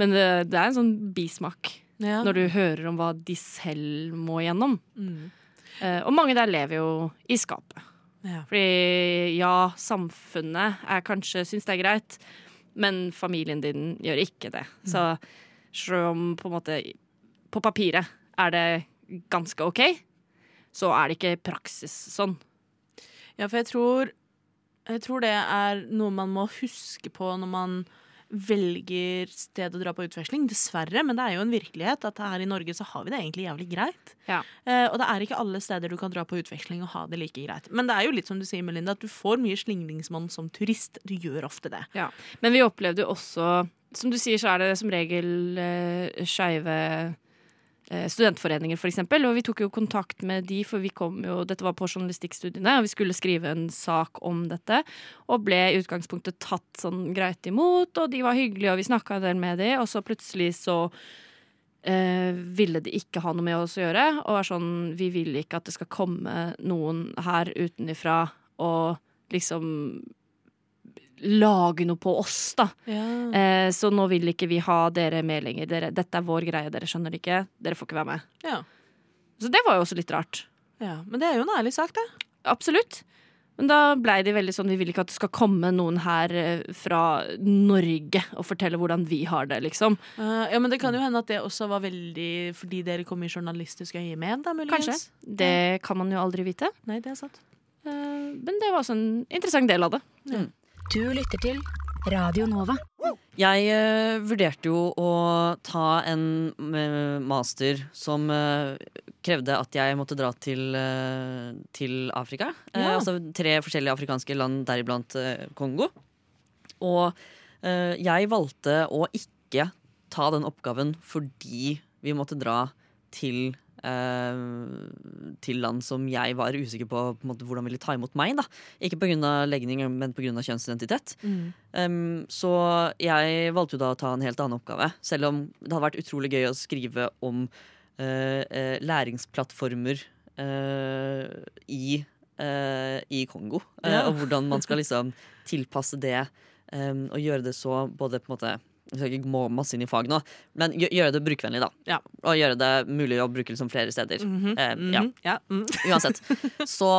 [SPEAKER 3] Men det, det er en sånn bismak
[SPEAKER 1] Ja.
[SPEAKER 3] når du hører om hva de selv må gjennom.
[SPEAKER 1] Mm.
[SPEAKER 3] Uh, og mange der lever jo i skapet.
[SPEAKER 1] Ja.
[SPEAKER 3] Fordi ja, samfunnet er kanskje syns det er greit, men familien din gjør ikke det. Så selv om på en måte på papiret er det ganske OK, så er det ikke praksis sånn.
[SPEAKER 1] Ja, for jeg tror, jeg tror det er noe man må huske på når man velger sted å dra på utveksling. Dessverre, men det er jo en virkelighet at her i Norge så har vi det egentlig jævlig greit.
[SPEAKER 3] Ja.
[SPEAKER 1] Eh, og det er ikke alle steder du kan dra på utveksling og ha det like greit. Men det er jo litt som du sier, Melinda, at du får mye slingringsmonn som turist. Du gjør ofte det.
[SPEAKER 3] Ja. Men vi opplevde jo også Som du sier, så er det som regel uh, skeive eh, studentforeninger, for eksempel. Og vi tok jo kontakt med de, for vi kom jo Dette var på journalistikkstudiene, og vi skulle skrive en sak om dette. Og ble i utgangspunktet tatt sånn greit imot, og de var hyggelige, og vi snakka en del med de, og så plutselig så eh, ville de ikke ha noe med oss å gjøre. Og var sånn Vi vil ikke at det skal komme noen her utenifra og liksom lage noe på oss, da. Eh, så nå vil ikke vi ha dere med lenger. Dere, dette er vår greie, dere skjønner det ikke. Dere får ikke være med.
[SPEAKER 1] Ja.
[SPEAKER 3] Så det var jo også litt rart.
[SPEAKER 1] ja. Men det er jo en ærlig sak, det.
[SPEAKER 3] Absolutt. Men da blei de veldig sånn Vi vil ikke at det skal komme noen her eh, fra Norge og fortelle hvordan vi har det, liksom.
[SPEAKER 1] Uh, ja, Men det kan jo hende at det også var veldig fordi dere kom i journalistisk øyemed, da, muligens.
[SPEAKER 3] Kanskje. Det kan man jo aldri vite.
[SPEAKER 1] Nei, det er sant.
[SPEAKER 3] Uh, men det var også en interessant del av det.
[SPEAKER 6] Du lytter til Radio Nova.
[SPEAKER 2] Jeg uh, vurderte jo å ta en uh, master som uh, krevde at jeg måtte dra til, til Afrika.
[SPEAKER 1] Ja.
[SPEAKER 2] altså tre forskjellige afrikanske land, deriblant Kongo. Og jeg valgte å ikke ta den oppgaven fordi vi måtte dra til eh, til land som jeg var usikker på, på måte, hvordan ville ta imot meg. da. Ikke pga. legning, men pga. kjønnsidentitet. Um, så jeg valgte jo da å ta en helt annen oppgave, selv om det hadde vært utrolig gøy å skrive om eh, eh, læringsplattformer eh, i, eh, i Kongo. eh,
[SPEAKER 1] Ja.
[SPEAKER 2] Og hvordan man skal [laughs] liksom tilpasse det um, og gjøre det så både på en måte jeg skal ikke må masse inn i fag nå, men gjøre det brukervennlig, da.
[SPEAKER 1] Ja.
[SPEAKER 2] Og gjøre det mulig å bruke liksom flere steder.
[SPEAKER 1] Mhm,
[SPEAKER 2] Eh, ja.
[SPEAKER 1] mhm, ja. mm. [laughs]
[SPEAKER 2] Uansett. Så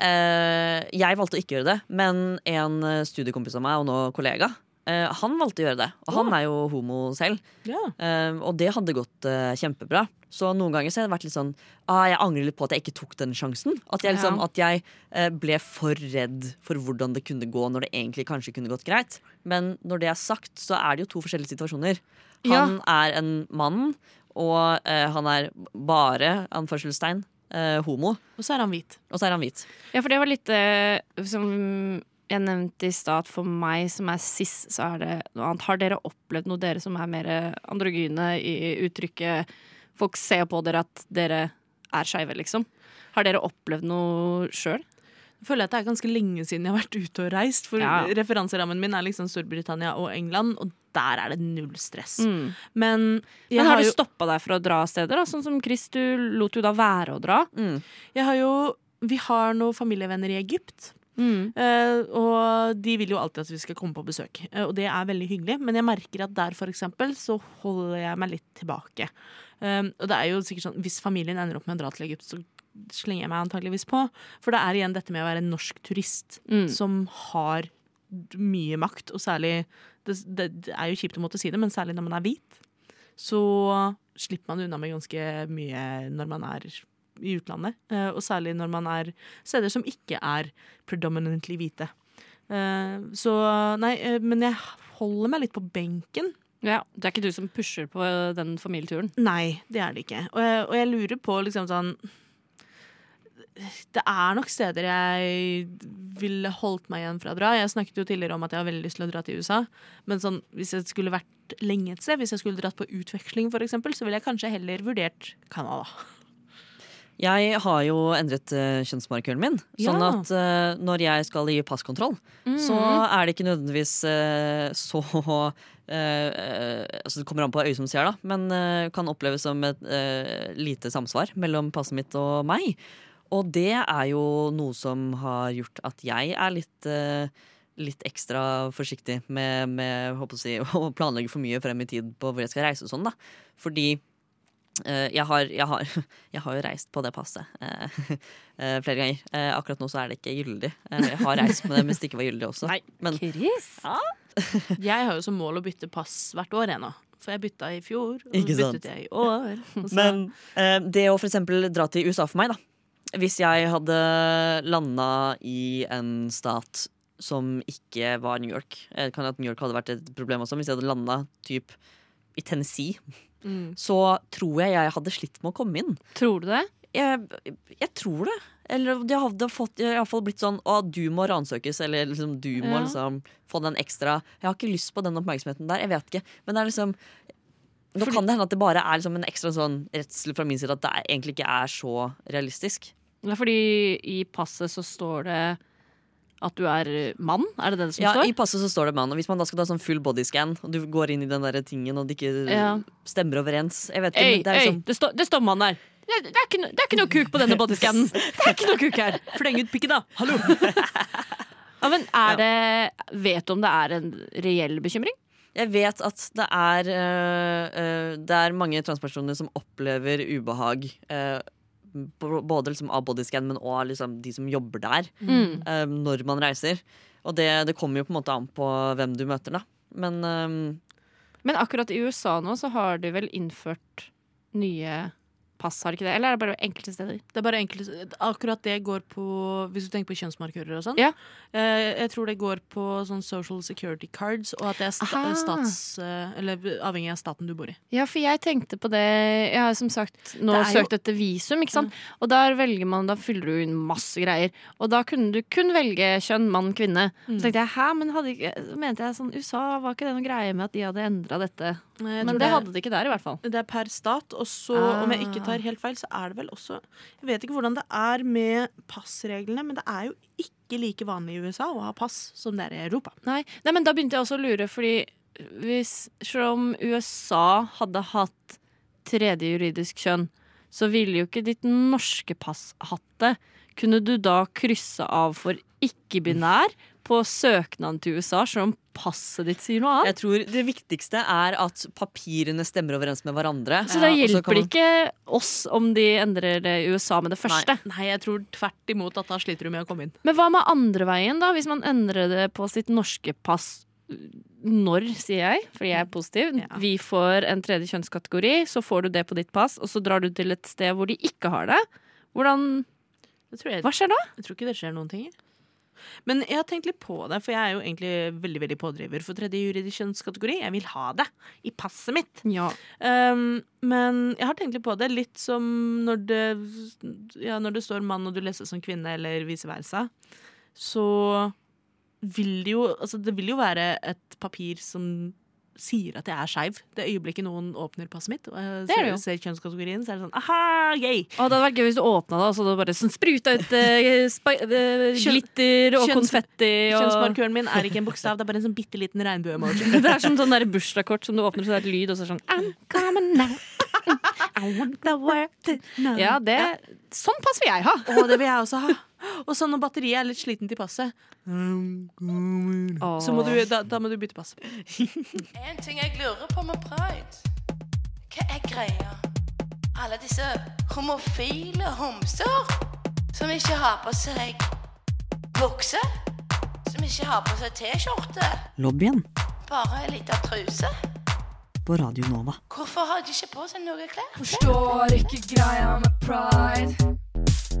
[SPEAKER 2] eh, jeg valgte å ikke gjøre det, men en eh, studiekompis av meg, og nå kollega, eh, han valgte å gjøre det. Og han er jo homo selv.
[SPEAKER 1] Yeah.
[SPEAKER 2] Uh, og det hadde gått uh, kjempebra. Så noen ganger så har det vært litt sånn ah, Jeg angrer litt på at jeg ikke tok den sjansen. At jeg, liksom,
[SPEAKER 3] Ja.
[SPEAKER 2] at jeg eh, ble for redd for hvordan det kunne gå når det egentlig kanskje kunne gått greit. Men når det er sagt, så er det jo to forskjellige situasjoner. Han er en mann, og han er bare, anførselstegn, homo.
[SPEAKER 1] Og så er han hvit.
[SPEAKER 2] Og så er han hvit.
[SPEAKER 3] Ja, for det var litt som jeg nevnte i stad, at for meg som er cis, så er det noe annet. Har dere opplevd noe, dere som er mer androgyne i uttrykket Folk ser på dere at dere er skeive, liksom. Har dere opplevd noe sjøl?
[SPEAKER 1] Jeg føler at det er ganske lenge siden jeg har vært ute og reist. For
[SPEAKER 3] Ja.
[SPEAKER 1] referanserammen min er liksom Storbritannia og England, og der er det null stress.
[SPEAKER 3] Mm.
[SPEAKER 1] Men
[SPEAKER 3] Men har
[SPEAKER 1] har,
[SPEAKER 3] du
[SPEAKER 1] jo,
[SPEAKER 3] stoppa deg for å dra steder? Da? Sånn som Chris, du lot jo da være å dra.
[SPEAKER 2] Mm.
[SPEAKER 1] jeg har jo Vi har noen familievenner i Egypt.
[SPEAKER 3] Mm.
[SPEAKER 1] eh, og de vil jo alltid at vi skal komme på besøk, uh, og det er veldig hyggelig. Men jeg merker at der for eksempel så holder jeg meg litt tilbake. Uh, og det er jo sikkert sånn Hvis familien ender opp med å dra til Egypt, så slenger jeg meg antageligvis på. For det er igjen dette med å være en norsk turist
[SPEAKER 3] Mm.
[SPEAKER 1] som har mye makt, og særlig det, det, det er jo kjipt å måtte si det, men særlig når man er hvit, så slipper man unna med ganske mye når man er i utlandet. eh, Og særlig når man er steder som ikke er predominantly hvite. Eh, Så nei, eh, men jeg holder meg litt på benken.
[SPEAKER 3] Ja, Det er ikke du som pusher på den familieturen?
[SPEAKER 1] Nei, det er det ikke. Og jeg, og jeg lurer på liksom sånn Det er nok steder jeg ville holdt meg igjen fra å dra. Jeg snakket jo tidligere om at jeg har veldig lyst til å dra til USA. Men sånn, hvis jeg skulle vært lenge et sted, hvis jeg skulle dratt på utveksling eksempel, så ville jeg kanskje heller vurdert Canada.
[SPEAKER 2] Jeg har jo endret uh, kjønnsmarkøren min. Sånn at uh, når jeg skal gi passkontroll, så er det ikke nødvendigvis uh, så [laughs] altså Det kommer an på øyet som ser, da, men kan oppleves som et lite samsvar mellom passet mitt og meg. Og det er jo noe som har gjort at jeg er litt Litt ekstra forsiktig med, med å, si, [laughs] å planlegge for mye frem i tid på hvor jeg skal reise og sånn. da Fordi jeg, har, jeg, har, [laughs] jeg har jo reist på det passet eh, [laughs] eh, flere ganger. Eh, akkurat nå så er det ikke gyldig. Eh, jeg har reist med det mens det ikke var gyldig også.
[SPEAKER 1] Nei.
[SPEAKER 2] Men
[SPEAKER 3] Chris? [laughs]
[SPEAKER 1] Jeg har jo som mål å bytte pass hvert år ennå. For jeg bytta i fjor, og
[SPEAKER 2] Ikke
[SPEAKER 1] så
[SPEAKER 2] sant.
[SPEAKER 1] byttet jeg i år.
[SPEAKER 2] Men eh, det å for eksempel dra til USA for meg, da. Hvis jeg hadde landa i en stat som ikke var New York eh, Kan at New York hadde vært et problem også. Hvis jeg hadde landa typ i Tennessee,
[SPEAKER 1] Mm.
[SPEAKER 2] så tror jeg jeg hadde slitt med å komme inn.
[SPEAKER 3] Tror du det?
[SPEAKER 2] Jeg, jeg tror det. Eller det hadde fått, i hvert fall blitt sånn Å, du må ransøkes, eller liksom du må
[SPEAKER 3] Ja.
[SPEAKER 2] liksom få den ekstra Jeg har ikke lyst på den oppmerksomheten der. Jeg vet ikke. Men det er liksom Nå
[SPEAKER 3] Fordi-
[SPEAKER 2] kan det hende at det bare er liksom en ekstra sånn redsel fra min side at det egentlig ikke er så realistisk.
[SPEAKER 3] Det er fordi i passet så står det at du er mann? Er det det som
[SPEAKER 2] Ja,
[SPEAKER 3] står?
[SPEAKER 2] I passet så står det mann, og hvis man da skal ta sånn full bodyscan, og du går inn i den der tingen, og det ikke
[SPEAKER 3] Ja.
[SPEAKER 2] stemmer overens Jeg vet ikke,
[SPEAKER 3] Øy,
[SPEAKER 2] det
[SPEAKER 3] øy,
[SPEAKER 2] liksom
[SPEAKER 3] det, står- det står mann der. Det, det, er ikke, det er ikke noe kuk på denne bodyscannen. [laughs] Det er ikke noe kuk her.
[SPEAKER 1] Fleng ut pikken, da! Hallo! [laughs]
[SPEAKER 3] Ja, men er det, vet du om det er en reell bekymring?
[SPEAKER 2] Jeg vet at det er, øh, det er mange transpersoner som opplever ubehag. øh, både liksom av bodyscan, men òg liksom de som jobber der.
[SPEAKER 3] Mm.
[SPEAKER 2] øh, når man reiser. Og det, det kommer jo på en måte an på hvem du møter, da. Men øh,
[SPEAKER 3] Men akkurat i USA nå så har de vel innført nye pass, har det ikke det? Eller er det bare enkelte steder?
[SPEAKER 1] Det er bare enkelte, akkurat det går på Hvis du tenker på kjønnsmarkører og sånn.
[SPEAKER 3] Ja.
[SPEAKER 1] Eh, jeg tror det går på sånn social security cards, og at det er sta stats... eh, eller avhengig av staten du bor i.
[SPEAKER 3] Ja, for jeg tenkte på det Jeg har som sagt nå
[SPEAKER 1] er jo-
[SPEAKER 3] søkt etter visum, ikke sant? Og der velger man, da fyller du inn masse greier. Og da kunne du kun velge kjønn, mann, kvinne. Så tenkte jeg, hæ, men hadde ikke mente jeg sånn USA, var ikke det noe greie med at de hadde endra dette Men
[SPEAKER 1] det,
[SPEAKER 3] det hadde de ikke der, i hvert fall.
[SPEAKER 1] Det er per stat, og så,
[SPEAKER 3] Ah.
[SPEAKER 1] om jeg ikke tar helt feil, så er det vel også Jeg vet ikke hvordan det er med passreglene, men det er jo ikke like vanlig i USA å ha pass som det er i Europa.
[SPEAKER 3] Nei, Nei, men da begynte jeg også å lure, fordi hvis Selv om USA hadde hatt tredje juridisk kjønn, så ville jo ikke ditt norske pass hatt det. Kunne du da krysse av for ikke-binær på søknaden til USA, selv om passet ditt sier noe annet?
[SPEAKER 2] Jeg tror det viktigste er at papirene stemmer overens med hverandre.
[SPEAKER 3] Så
[SPEAKER 2] og så
[SPEAKER 3] hjelper
[SPEAKER 2] det man-
[SPEAKER 3] ikke oss om de endrer det i USA med det første.
[SPEAKER 1] Nei, jeg tror tvert imot at da sliter du med å komme inn.
[SPEAKER 3] Men hva med andre veien, da? Hvis man endrer det på sitt norske pass når, sier jeg, fordi jeg er positiv.
[SPEAKER 1] Ja.
[SPEAKER 3] Vi får en tredje kjønnskategori, så får du det på ditt pass, og så drar du til et sted hvor de ikke har det. Hvordan
[SPEAKER 1] Det tror jeg,
[SPEAKER 3] Hva skjer da?
[SPEAKER 1] jeg tror ikke det skjer noen ting. Men jeg har tenkt litt på det, for jeg er jo egentlig veldig veldig pådriver for tredje juridisk kjønnskategori. Jeg vil ha det i passet mitt.
[SPEAKER 3] Ja.
[SPEAKER 1] Um, men jeg har tenkt litt på det, litt som når det, ja, når det står mann og du leser som kvinne, eller vice versa. Så vil det jo Altså, det vil jo være et papir som sier at jeg er skeiv. Det øyeblikket noen åpner passet mitt og jeg
[SPEAKER 3] er
[SPEAKER 1] ser, ser kjønnskategorien, så er det sånn aha, gay!
[SPEAKER 3] Å, det hadde vært gøy hvis du åpna det, og så det bare sånn spruta ut
[SPEAKER 1] uh,
[SPEAKER 3] glitter og
[SPEAKER 1] kjønns-
[SPEAKER 3] konfetti. Og...
[SPEAKER 1] Kjønnsmarkøren min er ikke en bokstav, det er bare en sånn bitte liten regnbue-emoji. [laughs]
[SPEAKER 3] Det er som sånn bursdagskort som du åpner, så det er et lyd, og så er det sånn I'm coming now. Ja, det Sånn pass vil jeg ha.
[SPEAKER 1] Å, det vil jeg også ha. [laughs] Og så når batteriet er litt sliten til passet, så må du, da, da må du bytte pass. [laughs]
[SPEAKER 7] En ting jeg lurer på med pride. Hva er greia? Alle disse homofile homser som ikke har på seg bukse, som ikke har på seg T-skjorte,
[SPEAKER 2] Lobbyen
[SPEAKER 7] bare ei lita truse.
[SPEAKER 2] På Radio Nova.
[SPEAKER 7] Hvorfor har de ikke på seg noe klær?
[SPEAKER 8] Forstår ikke greia med pride.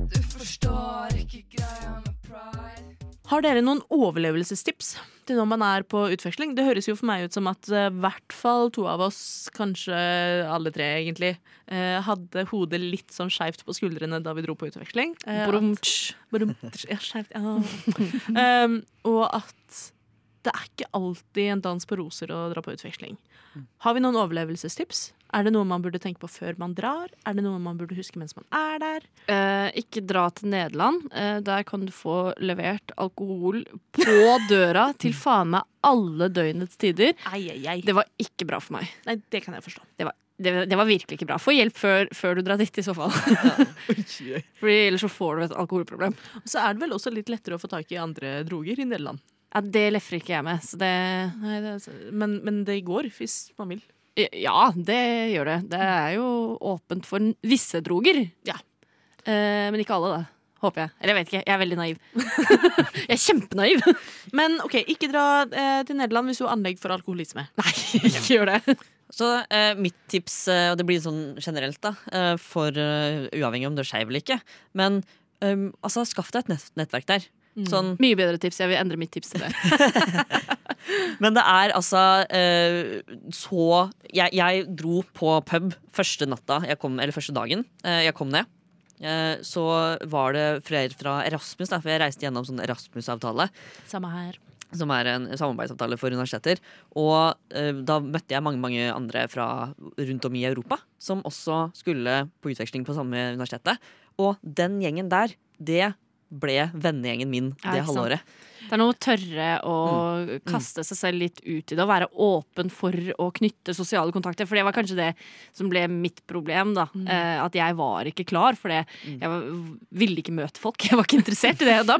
[SPEAKER 8] Du forstår ikke greia med pride.
[SPEAKER 1] Har dere noen overlevelsestips til når man er på utveksling? Det høres jo for meg ut som at i hvert fall to av oss, kanskje alle tre egentlig, eh, hadde hodet litt sånn skeivt på skuldrene da vi dro på utveksling. Eh,
[SPEAKER 3] Brumtsj.
[SPEAKER 1] Brumtsj, Ja, skeivt. Ja. um, [laughs] og at det er ikke alltid en dans på roser å dra på utveksling. Har vi noen overlevelsestips? Er det noe man burde tenke på før man drar? Er det noe man burde huske mens man er der?
[SPEAKER 3] Eh, ikke dra til Nederland. Eh, der kan du få levert alkohol på [laughs] døra til faen meg alle døgnets tider.
[SPEAKER 1] Ei, ei, ei.
[SPEAKER 3] Det var ikke bra for meg.
[SPEAKER 1] Nei, det kan jeg forstå.
[SPEAKER 3] Det var, det, det var virkelig ikke bra. Få hjelp før, før du drar dit, i så fall. [laughs] Fordi ellers så får du et alkoholproblem.
[SPEAKER 1] Og så er det vel også litt lettere å få tak i andre droger i Nederland.
[SPEAKER 3] Ja, det lefrer ikke jeg med, så det
[SPEAKER 1] Nei, det er, men, men det går, hvis man vil.
[SPEAKER 3] Ja, det gjør det. Det er jo åpent for visse droger.
[SPEAKER 1] Ja.
[SPEAKER 3] Eh, men ikke alle, da. Håper jeg. Eller jeg vet ikke. Jeg er veldig naiv. [laughs] jeg er kjempenaiv.
[SPEAKER 1] Men ok, ikke dra eh, til Nederland hvis du har anlegg for alkoholisme.
[SPEAKER 3] Nei, [laughs] ikke gjør det.
[SPEAKER 2] Så eh, mitt tips, eh, og det blir sånn generelt, da, eh, for uh, uavhengig om du er skeiv eller ikke, men um, altså, skaff deg et nett nettverk der. Sånn,
[SPEAKER 3] Mye bedre tips. Jeg vil endre mitt tips til det. [laughs]
[SPEAKER 2] men det er altså eh, så jeg, jeg dro på pub første natta, kom, eller første dagen eh, jeg kom ned. Eh, så var det flere fra Erasmus, da, for jeg reiste gjennom sånn Erasmus-avtale.
[SPEAKER 1] Samme her.
[SPEAKER 2] som er en samarbeidsavtale for universiteter. Og eh, da møtte jeg mange mange andre fra rundt om i Europa som også skulle på utveksling på samme universitetet. Og den gjengen der, det ble vennegjengen min
[SPEAKER 3] Ja,
[SPEAKER 2] det halvåret.
[SPEAKER 3] Det er noe å tørre å kaste seg selv litt ut i det, og være åpen for å knytte sosiale kontakter. For det var kanskje det som ble mitt problem, da. Eh, at jeg var ikke klar for det. Jeg var, ville ikke møte folk. [laughs] Jeg var ikke interessert i det. Og da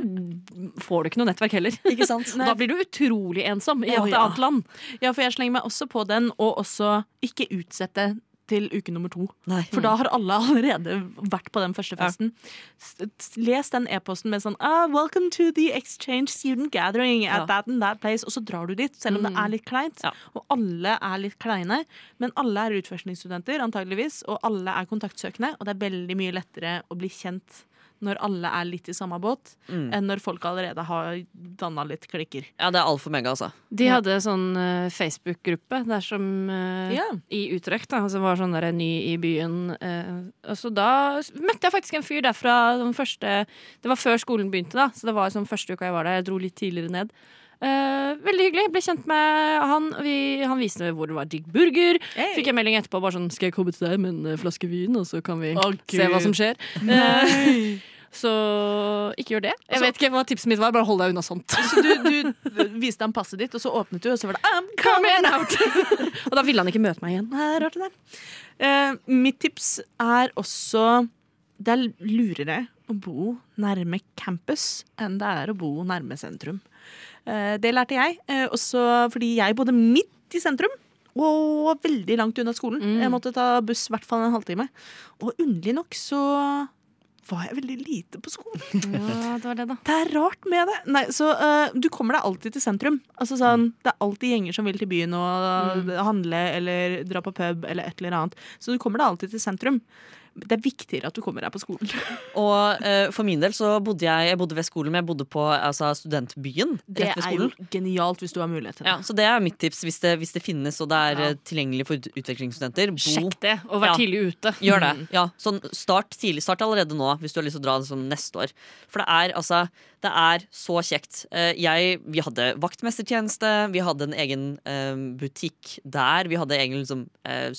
[SPEAKER 3] får du ikke noe nettverk heller.
[SPEAKER 2] Ikke sant? [laughs]
[SPEAKER 3] Da blir du utrolig ensom i et
[SPEAKER 1] ja.
[SPEAKER 3] annet land.
[SPEAKER 1] Ja, for jeg slenger meg også på den, og også ikke utsette til uke nummer to.
[SPEAKER 2] Nei.
[SPEAKER 1] For da har alle [laughs] allerede vært på den første festen. S- Les den e-posten med sånn ah, 'Welcome to the exchange student gathering at
[SPEAKER 2] Ja.
[SPEAKER 1] that and that place'. Og så drar du dit, selv om det er litt kleint.
[SPEAKER 2] Ja.
[SPEAKER 1] Og alle er litt kleine. Men alle er utvekslingsstudenter, antageligvis, og alle er kontaktsøkende. Og det er veldig mye lettere å bli kjent når alle er litt i samme båt,
[SPEAKER 2] Mm.
[SPEAKER 1] enn når folk allerede har danna litt klikker.
[SPEAKER 2] Ja, det er alt for mega, altså.
[SPEAKER 3] De hadde sånn uh, Facebook-gruppe der som uh,
[SPEAKER 1] yeah.
[SPEAKER 3] i Utrecht, da, som var sånn der ny i byen. Uh, og så da møtte jeg faktisk en fyr derfra den første Det var før skolen begynte, da, så det var sånn første uka jeg var der. Jeg dro litt tidligere ned. Eh, veldig hyggelig. Ble kjent med han. Vi, han viste meg hvor det var digg burger.
[SPEAKER 1] Hey.
[SPEAKER 3] Fikk jeg melding etterpå bare sånn Skal jeg komme til deg med en eh, flaske vin, og så kan vi
[SPEAKER 1] oh,
[SPEAKER 3] se hva som skjer? Eh, så ikke gjør det. Jeg vet ikke hva tipset mitt var. Bare hold deg unna sånt.
[SPEAKER 1] Så du, du viste ham passet ditt, og så åpnet du, og så var det I'm [laughs]
[SPEAKER 3] Coming out! [laughs] og da ville han ikke møte meg igjen.
[SPEAKER 1] Nei, rart det der. Uh, mitt tips er også Det er lurere å bo nærme campus enn det er å bo nærme sentrum. Eh, det lærte jeg, eh, også fordi jeg bodde midt i sentrum. Og veldig langt unna skolen.
[SPEAKER 3] Mm.
[SPEAKER 1] Jeg måtte ta buss i hvert fall en halvtime. Og underlig nok så var jeg veldig lite på skolen. [laughs]
[SPEAKER 3] Ja, det var det, da.
[SPEAKER 1] Det er rart med det. Nei, så uh, Du kommer deg alltid til sentrum. Altså sånn, Det er alltid gjenger som vil til byen og
[SPEAKER 3] Mm.
[SPEAKER 1] handle eller dra på pub eller et eller annet. Så du kommer deg alltid til sentrum. Det er viktigere at du kommer deg på skolen. [laughs]
[SPEAKER 2] Og uh, for min del så bodde jeg, jeg bodde ved skolen, men jeg bodde på altså, studentbyen
[SPEAKER 1] Det er jo genialt hvis du har mulighet til det.
[SPEAKER 2] Ja, så det er mitt tips hvis det, hvis det finnes og det er
[SPEAKER 1] Ja.
[SPEAKER 2] eh, tilgjengelig for ut- utvekslingsstudenter. Bo,
[SPEAKER 3] Sjekk det, og vær
[SPEAKER 2] Ja.
[SPEAKER 3] tidlig ute.
[SPEAKER 2] Gjør det. Ja, sånn start tidlig. Start allerede nå hvis du har lyst til å dra sånn neste år. For det er altså Det er så kjekt. Eh, Jeg, vi hadde vaktmestertjeneste, vi hadde en egen butikk der. Vi hadde egen liksom,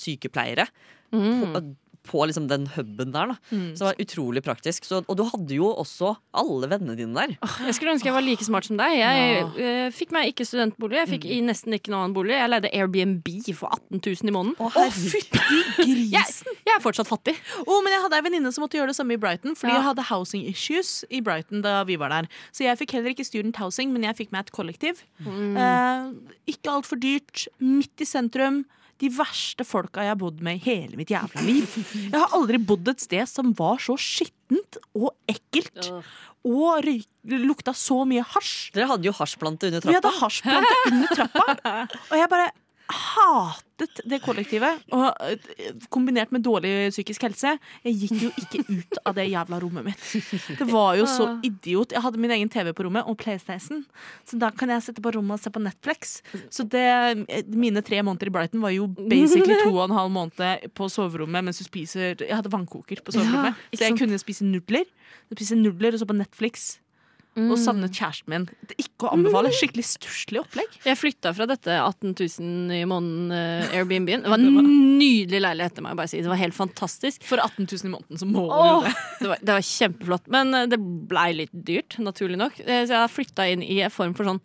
[SPEAKER 2] sykepleiere på, på liksom den huben der. Da.
[SPEAKER 1] Mm.
[SPEAKER 2] Så det var utrolig praktisk. Så, og du hadde jo også alle vennene dine der.
[SPEAKER 3] Jeg skulle ønske jeg var like smart som deg. Jeg eh, fikk meg ikke studentbolig. Jeg fikk i nesten ikke noen annen bolig. Jeg leide Airbnb for 18 000 i måneden.
[SPEAKER 1] Å, fytti grisen!
[SPEAKER 3] Jeg, jeg er fortsatt fattig.
[SPEAKER 1] Oh, men jeg hadde ei venninne som måtte gjøre det samme i Brighton, fordi
[SPEAKER 3] Ja.
[SPEAKER 1] jeg hadde housing issues i Brighton da vi var der. Så jeg fikk heller ikke student housing, men jeg fikk meg et kollektiv. Eh, ikke altfor dyrt, midt i sentrum. De verste folka jeg har bodd med i hele mitt jævla liv. Jeg har aldri bodd et sted som var så skittent og ekkelt. Og røyk, lukta så mye hasj.
[SPEAKER 2] Dere hadde jo hasjplante under trappa.
[SPEAKER 1] Vi hadde hasjplante under trappa. Og jeg bare hatet det kollektivet. Og eh, kombinert med dårlig psykisk helse. Jeg gikk jo ikke ut av det jævla rommet mitt. Det var jo så idiot. Jeg hadde min egen TV på rommet og PlayStation. Så da kan jeg sitte på rommet og se på Netflix. Så det, eh, mine tre måneder i Brighton var jo basically to og en halv måned på soverommet mens du spiser Jeg hadde vannkoker på soverommet,
[SPEAKER 3] Ja,
[SPEAKER 1] så jeg kunne spise nudler. Spise nudler og så på Netflix. Og savnet kjæresten min. Det er ikke å anbefale. Skikkelig stusslig opplegg.
[SPEAKER 3] Jeg flytta fra dette 18 000 i måneden uh, Airbnb-en. Det var en nydelig leilighet. til må jeg bare si. Det var helt fantastisk.
[SPEAKER 1] For 18 000 i måneden så må du
[SPEAKER 3] jo
[SPEAKER 1] det.
[SPEAKER 3] var, det var kjempeflott. Men eh, det blei litt dyrt, naturlig nok. Eh, Så jeg flytta inn i en form for sånn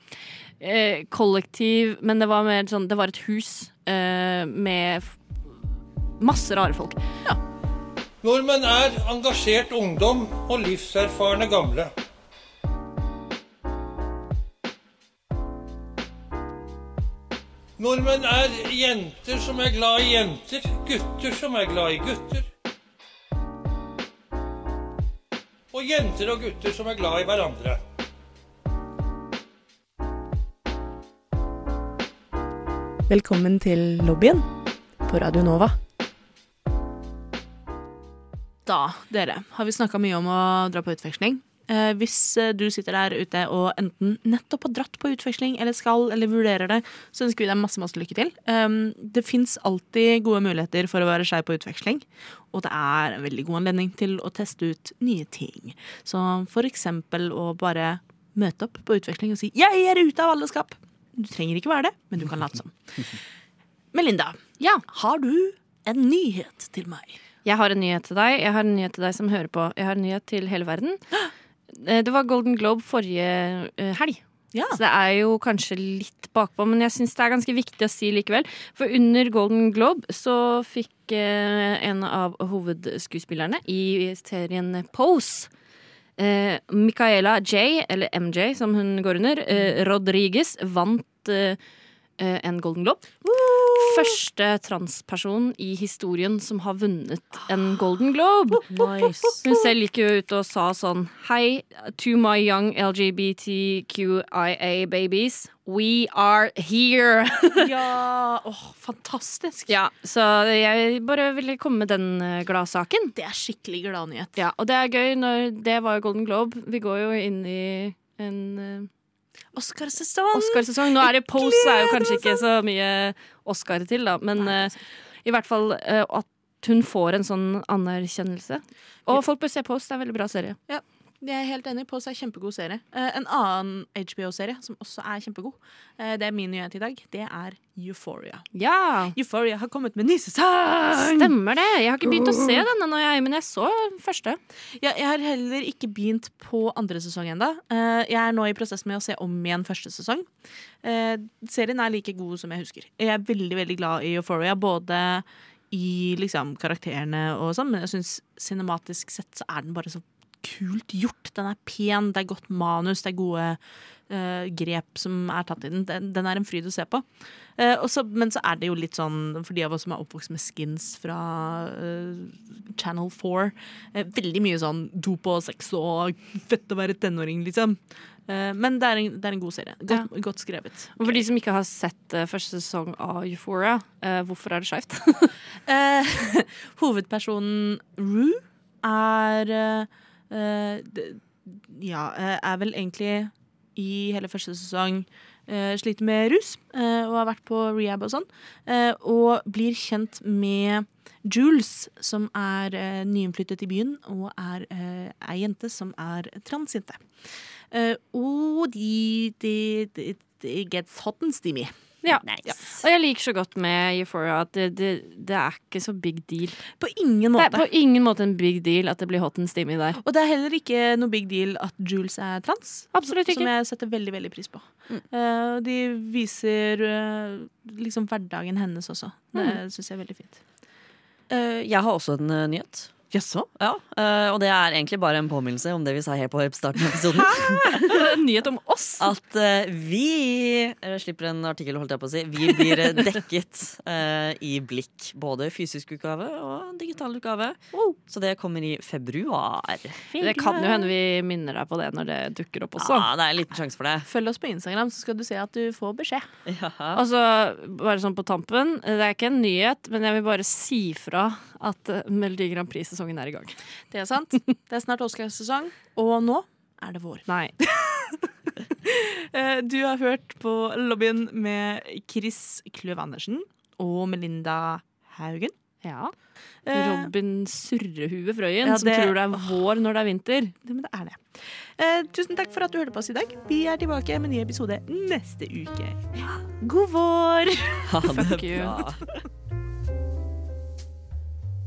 [SPEAKER 3] eh, kollektiv Men det var mer sånn Det var et hus eh, med masse rare folk.
[SPEAKER 9] Nordmenn er engasjert ungdom og livserfarne gamle. Nordmenn er jenter som er glad i jenter, gutter som er glad i gutter. Og jenter og gutter som er glad i hverandre.
[SPEAKER 1] Velkommen til lobbyen på Radio Nova. Da, dere, har vi snakka mye om å dra på utveksling. Eh, hvis eh, du sitter der ute og enten nettopp har dratt på utveksling, eller skal, eller vurderer det, så ønsker vi deg masse masse lykke til. Um, det fins alltid gode muligheter for å være skeiv på utveksling. Og det er en veldig god anledning til å teste ut nye ting. Så for eksempel å bare møte opp på utveksling og si 'jeg er ute av alle skap'. Du trenger ikke være det, men du kan late som. [laughs] Melinda,
[SPEAKER 3] Ja.
[SPEAKER 1] har du en nyhet til meg?
[SPEAKER 3] Jeg har en nyhet til deg. Jeg har en nyhet til deg som hører på. Jeg har en nyhet til hele verden. [gasps] Eh, Det var Golden Globe forrige eh, helg.
[SPEAKER 1] Ja.
[SPEAKER 3] Så det er jo kanskje litt bakpå, men jeg syns det er ganske viktig å si likevel. For under Golden Globe så fikk eh, en av hovedskuespillerne i serien Pose eh, Micaela J, eller MJ som hun går under, eh, Rodriguez, vant eh, en Golden Globe. Første transperson i historien som har vunnet en Golden Globe. Nice. Hun selv gikk jo ut og sa sånn Hei to my young LGBTQIA babies. We are here. [laughs]
[SPEAKER 1] Ja, åh, fantastisk.
[SPEAKER 3] ja, så jeg bare ville komme med den eh, gladsaken.
[SPEAKER 1] Det er skikkelig gladnyhet.
[SPEAKER 3] Ja, og det er gøy når det var Golden Globe. Vi går jo inn i en uh,
[SPEAKER 1] Oscarsesong!
[SPEAKER 3] Oscarsesong. Nå er det Pose, er jo kanskje ikke så mye Oscar til, da, men uh, i hvert fall uh, at hun får en sånn anerkjennelse. Og folk bør se Pose, det er en veldig bra serie.
[SPEAKER 1] Jeg er helt enig. Pose er kjempegod serie. Eh, en annen HBO-serie som også er kjempegod, eh, det er min nyhet i dag, det er Euphoria.
[SPEAKER 3] Ja,
[SPEAKER 1] Euphoria har kommet med ny sesong!
[SPEAKER 3] stemmer det. Jeg har ikke begynt å se denne, jeg, men jeg så første.
[SPEAKER 1] Ja, jeg har heller ikke begynt på andre sesong ennå. jeg er nå i prosess med å se om igjen første sesong. Eh, serien er like god som jeg husker. Jeg er veldig veldig glad i Euphoria, både i liksom, karakterene og sånn, men jeg syns cinematisk sett så er den bare så kult gjort. Den er pen, det er godt manus, det er gode uh, grep som er tatt i den. Den, den er en fryd å se på. Uh, også, men så er det jo litt sånn, for de av oss som er oppvokst med skins fra uh, Channel 4, eh, veldig mye sånn dop og sex og [laughs] fett å være tenåring, liksom. Eh, men det er, en, det er en god serie. Godt, godt skrevet.
[SPEAKER 3] Og for de som ikke har sett eh, første sesong av Euphoria, eh, hvorfor er det skeivt? [laughs]
[SPEAKER 1] Eh, [laughs] hovedpersonen Rue er eh, eh, Ja, eh, er vel egentlig i hele første sesong uh, sliter med rus uh, og har vært på rehab og sånn. Uh, og blir kjent med Jules, som er eh, nyinnflyttet i byen og er uh, ei jente som er transjente. Eh, og de, de, de, de gets hot and steamy.
[SPEAKER 3] Ja. Og jeg liker så godt med Euphoria at det, det, det er ikke så big deal.
[SPEAKER 1] På ingen måte.
[SPEAKER 3] Det er på ingen måte en big deal at det blir hot and steamy der.
[SPEAKER 1] Og det er heller ikke noe big deal at Jules er trans.
[SPEAKER 3] Absolutt ikke.
[SPEAKER 1] Som jeg setter veldig veldig pris på. Eh, de viser uh, liksom hverdagen hennes også. Det
[SPEAKER 2] Mm.
[SPEAKER 1] syns jeg er veldig fint.
[SPEAKER 2] Uh, jeg har også en nyhet.
[SPEAKER 1] Jaså?
[SPEAKER 2] Ja, eh, og det er egentlig bare en påminnelse om det vi sa helt på starten av episoden. [laughs]
[SPEAKER 3] En nyhet om oss.
[SPEAKER 2] At eh, vi eh, slipper en artikkel, holdt jeg på å si. Vi blir dekket eh, i Blikk. Både fysisk utgave og digital utgave. Så det kommer i februar.
[SPEAKER 3] Det kan jo hende vi minner deg på det når det dukker opp også.
[SPEAKER 2] Ja, det er en liten sjanse for det.
[SPEAKER 1] Følg oss på Instagram, så skal du se at du får beskjed.
[SPEAKER 2] Ja.
[SPEAKER 3] Altså, bare sånn på tampen, det er ikke en nyhet, men jeg vil bare si fra at Melodi Grand Prix-sesongen er i gang.
[SPEAKER 1] Det er sant. Det er snart Oscarsesong, og nå er det vår.
[SPEAKER 3] Nei. [laughs]
[SPEAKER 1] Eh, du har hørt på lobbyen med Chris Kløv Andersen og Melinda Haugen.
[SPEAKER 3] Ja.
[SPEAKER 1] Eh,
[SPEAKER 3] Robin Surrehue Frøyen,
[SPEAKER 1] Ja,
[SPEAKER 3] som tror det er vår når det er vinter.
[SPEAKER 1] det, men det er det. Eh, tusen takk for at du hørte på oss i dag. Vi er tilbake med ny episode neste uke. God vår!
[SPEAKER 2] Ha det [laughs] bra.